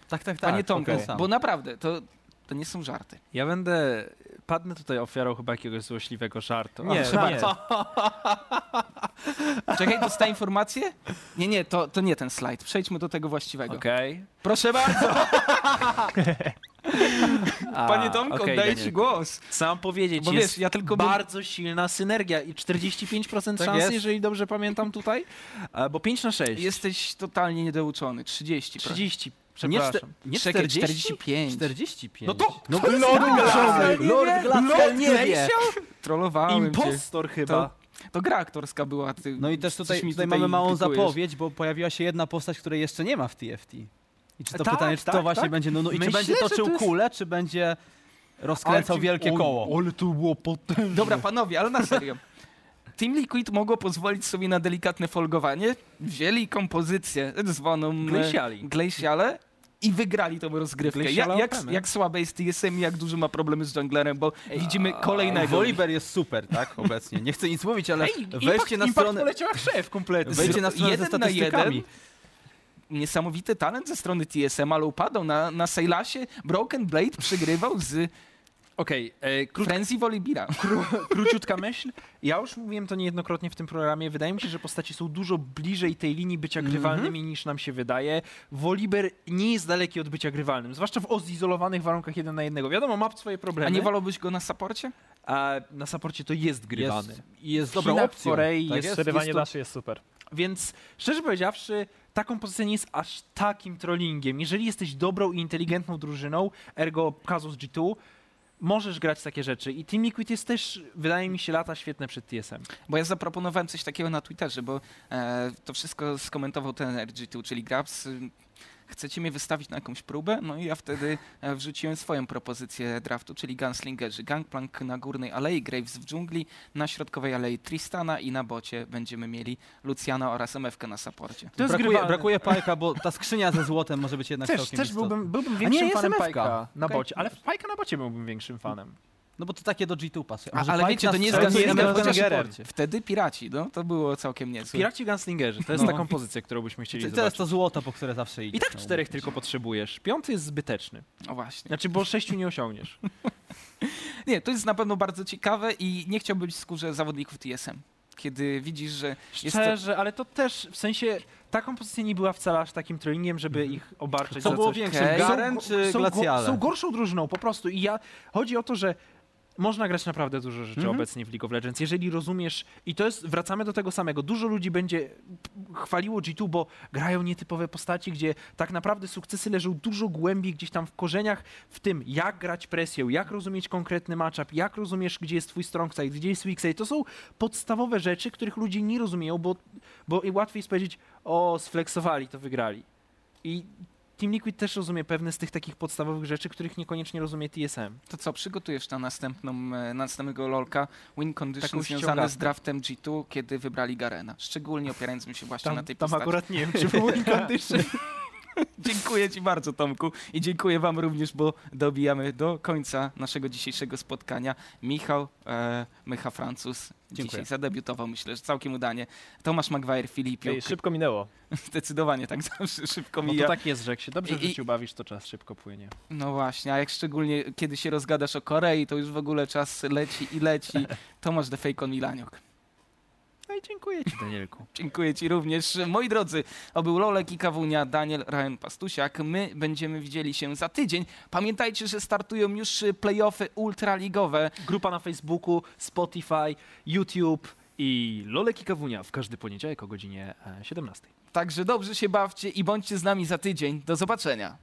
Speaker 4: Tak, tak, tak.
Speaker 1: Panie Tomku,
Speaker 4: okej. Sam.
Speaker 1: bo naprawdę, to, to nie są żarty.
Speaker 2: Ja będę padnę tutaj ofiarą chyba jakiegoś złośliwego żartu.
Speaker 3: Nie,
Speaker 1: chyba
Speaker 3: nie. To.
Speaker 1: Czekaj, dostałem informację? Nie, nie, to, to nie ten slajd. Przejdźmy do tego właściwego.
Speaker 2: Okej.
Speaker 1: Proszę bardzo! Panie Tomko,
Speaker 2: okej, daję
Speaker 1: ci głos.
Speaker 2: Sam powiedzieć,
Speaker 1: Bo
Speaker 2: jest
Speaker 1: wiesz, ja tylko bym-
Speaker 2: bardzo silna synergia i 45%
Speaker 4: Tak jest.
Speaker 2: jeżeli dobrze pamiętam tutaj, e, bo 5 na 6.
Speaker 1: Jesteś totalnie niedouczony. 30.
Speaker 2: 30. Przepraszam.
Speaker 4: Nie,
Speaker 1: nie
Speaker 4: 40,
Speaker 1: 45.
Speaker 4: 45.
Speaker 2: No to
Speaker 4: no,
Speaker 2: Lord Glaskel!
Speaker 4: Lord Glaskel nie wie!
Speaker 1: Trollowałem
Speaker 2: Impostor cię. chyba.
Speaker 1: To, to gra aktorska była. Ty,
Speaker 4: no i też tutaj,
Speaker 1: tutaj,
Speaker 4: tutaj mamy małą zapowiedź, bo pojawiła się jedna postać, której jeszcze nie ma w TFT. I czy to
Speaker 2: tak,
Speaker 4: pytanie, czy
Speaker 2: tak, to
Speaker 4: właśnie
Speaker 2: tak?
Speaker 4: będzie, no, no i
Speaker 2: Myślę,
Speaker 4: czy
Speaker 2: będzie
Speaker 4: toczył
Speaker 2: jest...
Speaker 4: kulę, czy będzie rozkręcał wielkie koło.
Speaker 2: O, ale to było potężne.
Speaker 1: Dobra, panowie, ale na serio. Team Liquid mogło pozwolić sobie na delikatne folgowanie. Wzięli kompozycję zwaną e,
Speaker 2: Glaciali.
Speaker 1: Glaciale i wygrali tą rozgrywkę. Ja, jak, jak słabe jest TSM i jak duży ma problemy z junglerem, bo widzimy kolejnego.
Speaker 4: Woliber jest super, tak, obecnie. Nie chcę nic mówić, ale
Speaker 2: Ej,
Speaker 4: wejdźcie
Speaker 2: impact,
Speaker 4: na stronę...
Speaker 2: poleciał jak szef kompletny.
Speaker 4: Wejdźcie na stronę ze
Speaker 1: jeden na
Speaker 4: statystykami.
Speaker 1: Niesamowity talent ze strony TSM, ale upadał na, na Sejlasie. Broken Blade przegrywał z
Speaker 2: Okej, e, krót,
Speaker 1: Frenzy Volibira.
Speaker 2: króciutka myśl. Ja już mówiłem to niejednokrotnie w tym programie. Wydaje mi się, że postaci są dużo bliżej tej linii bycia
Speaker 1: Mhm.
Speaker 2: grywalnymi niż nam się wydaje. Woliber nie jest daleki od bycia grywalnym, zwłaszcza w ozizolowanych warunkach jeden na jednego. Wiadomo, ma swoje
Speaker 1: A
Speaker 2: problemy.
Speaker 1: nie wolałbyś go na saporcie?
Speaker 2: a na saporcie to jest grywany.
Speaker 4: Jest, jest
Speaker 2: Chinach, w
Speaker 4: opcją.
Speaker 2: Korei
Speaker 4: tak
Speaker 2: jest
Speaker 3: Przerywanie
Speaker 2: to-
Speaker 3: nasze jest super.
Speaker 2: Więc szczerze powiedziawszy, ta kompozycja nie jest aż takim trollingiem. Jeżeli jesteś dobrą i inteligentną drużyną, ergo Kazus G2, możesz grać takie rzeczy. I Team Liquid jest też, wydaje mi się, lata świetne przed TSM.
Speaker 1: Bo ja zaproponowałem coś takiego na Twitterze, bo e, to wszystko skomentował ten RG2, czyli Grabs. Chcecie mnie wystawić na jakąś próbę? No i ja wtedy e, wrzuciłem swoją propozycję draftu, czyli Gunslingerzy. Gangplank na górnej alei, Graves w dżungli, na środkowej alei Tristana i na bocie będziemy mieli Luciana oraz MFK na saporcie.
Speaker 2: To jest
Speaker 4: Brakuje, brakuje pajka, bo ta skrzynia ze złotem może być jednak
Speaker 2: Też,
Speaker 4: całkiem
Speaker 2: też
Speaker 4: istotna.
Speaker 2: byłbym, byłbym
Speaker 4: nie,
Speaker 2: większym
Speaker 4: jest
Speaker 2: fanem
Speaker 4: MFK.
Speaker 2: Pajka na bocie, ale Pajka na bocie byłbym większym fanem.
Speaker 4: No bo to takie do G2 pasuje.
Speaker 1: A-
Speaker 4: Może
Speaker 1: ale wiecie, to nie jest
Speaker 4: stronie
Speaker 1: Gunslinger,
Speaker 4: MFK na
Speaker 1: chociaż
Speaker 4: supporcie.
Speaker 1: Wtedy Piraci, no to było całkiem niezłe.
Speaker 2: Piraci Gunslingerzy, to jest
Speaker 1: No.
Speaker 2: ta kompozycja, którą byśmy chcieli
Speaker 4: To jest
Speaker 2: zobaczyć.
Speaker 4: to złoto, po które zawsze idzie.
Speaker 2: I tak czterech tylko potrzebujesz. Piąty jest zbyteczny.
Speaker 1: O właśnie.
Speaker 2: Znaczy, bo sześciu nie osiągniesz.
Speaker 1: Nie, to jest na pewno bardzo ciekawe i nie chciałbym być w skórze zawodników TSM. Kiedy widzisz, że jest to,
Speaker 2: Szczerze, ale to też, w sensie, ta kompozycja nie była wcale aż takim trollingiem, żeby ich obarczyć
Speaker 4: Co
Speaker 2: za
Speaker 4: było większym. Garen
Speaker 2: go-
Speaker 4: czy
Speaker 2: są,
Speaker 4: Glaciale?
Speaker 2: są gorszą drużyną po prostu i ja, chodzi o to, że można grać naprawdę dużo rzeczy
Speaker 4: Mhm.
Speaker 2: obecnie w League of Legends. Jeżeli rozumiesz, i to jest, wracamy do tego samego, dużo ludzi będzie chwaliło G2, bo grają nietypowe postaci, gdzie tak naprawdę sukcesy leżą dużo głębiej gdzieś tam w korzeniach, w tym jak grać presją, jak rozumieć konkretny matchup, jak rozumiesz, gdzie jest twój strong side, gdzie jest weak side. To są podstawowe rzeczy, których ludzie nie rozumieją, bo, bo i łatwiej jest powiedzieć, o, sfleksowali, to wygrali. I Team Liquid też rozumie pewne z tych takich podstawowych rzeczy, których niekoniecznie rozumie TSM.
Speaker 1: To co, przygotujesz na następną, e, na następnego LoLka win condition związane z draftem G2, kiedy wybrali Garena. Szczególnie opierając mi się właśnie na
Speaker 2: Tam,
Speaker 1: tej
Speaker 2: tam
Speaker 1: postaci.
Speaker 2: akurat nie wiem, czy był win condition.
Speaker 1: Dziękuję Ci bardzo, Tomku. I dziękuję Wam również, bo dobijamy do końca naszego dzisiejszego spotkania. Michał e, Mycha Francuz
Speaker 4: Dziękuję.
Speaker 1: dzisiaj zadebiutował, myślę, że całkiem udanie. Tomasz Maguire Filipiuk.
Speaker 3: Ej, szybko minęło.
Speaker 1: Zdecydowanie tak zawsze szybko
Speaker 2: No to
Speaker 1: mija.
Speaker 2: tak jest, że jak się dobrze w
Speaker 1: i-
Speaker 2: życiu bawisz, to czas szybko płynie.
Speaker 1: No właśnie, a jak szczególnie kiedy się rozgadasz o Korei, to już w ogóle czas leci i leci. Tomasz The Fake on Milaniok.
Speaker 2: No i dziękuję ci, Danielku.
Speaker 1: Dziękuję Ci również. Moi drodzy, to był Lolek i Kawunia, Daniel Ryan Pastusiak. My będziemy widzieli się za tydzień. Pamiętajcie, że startują już playoffy ultraligowe.
Speaker 2: Grupa na Facebooku, Spotify, YouTube i Lolek i Kawunia w każdy poniedziałek o godzinie e, 17.
Speaker 1: Także dobrze się bawcie i bądźcie z nami za tydzień. Do zobaczenia.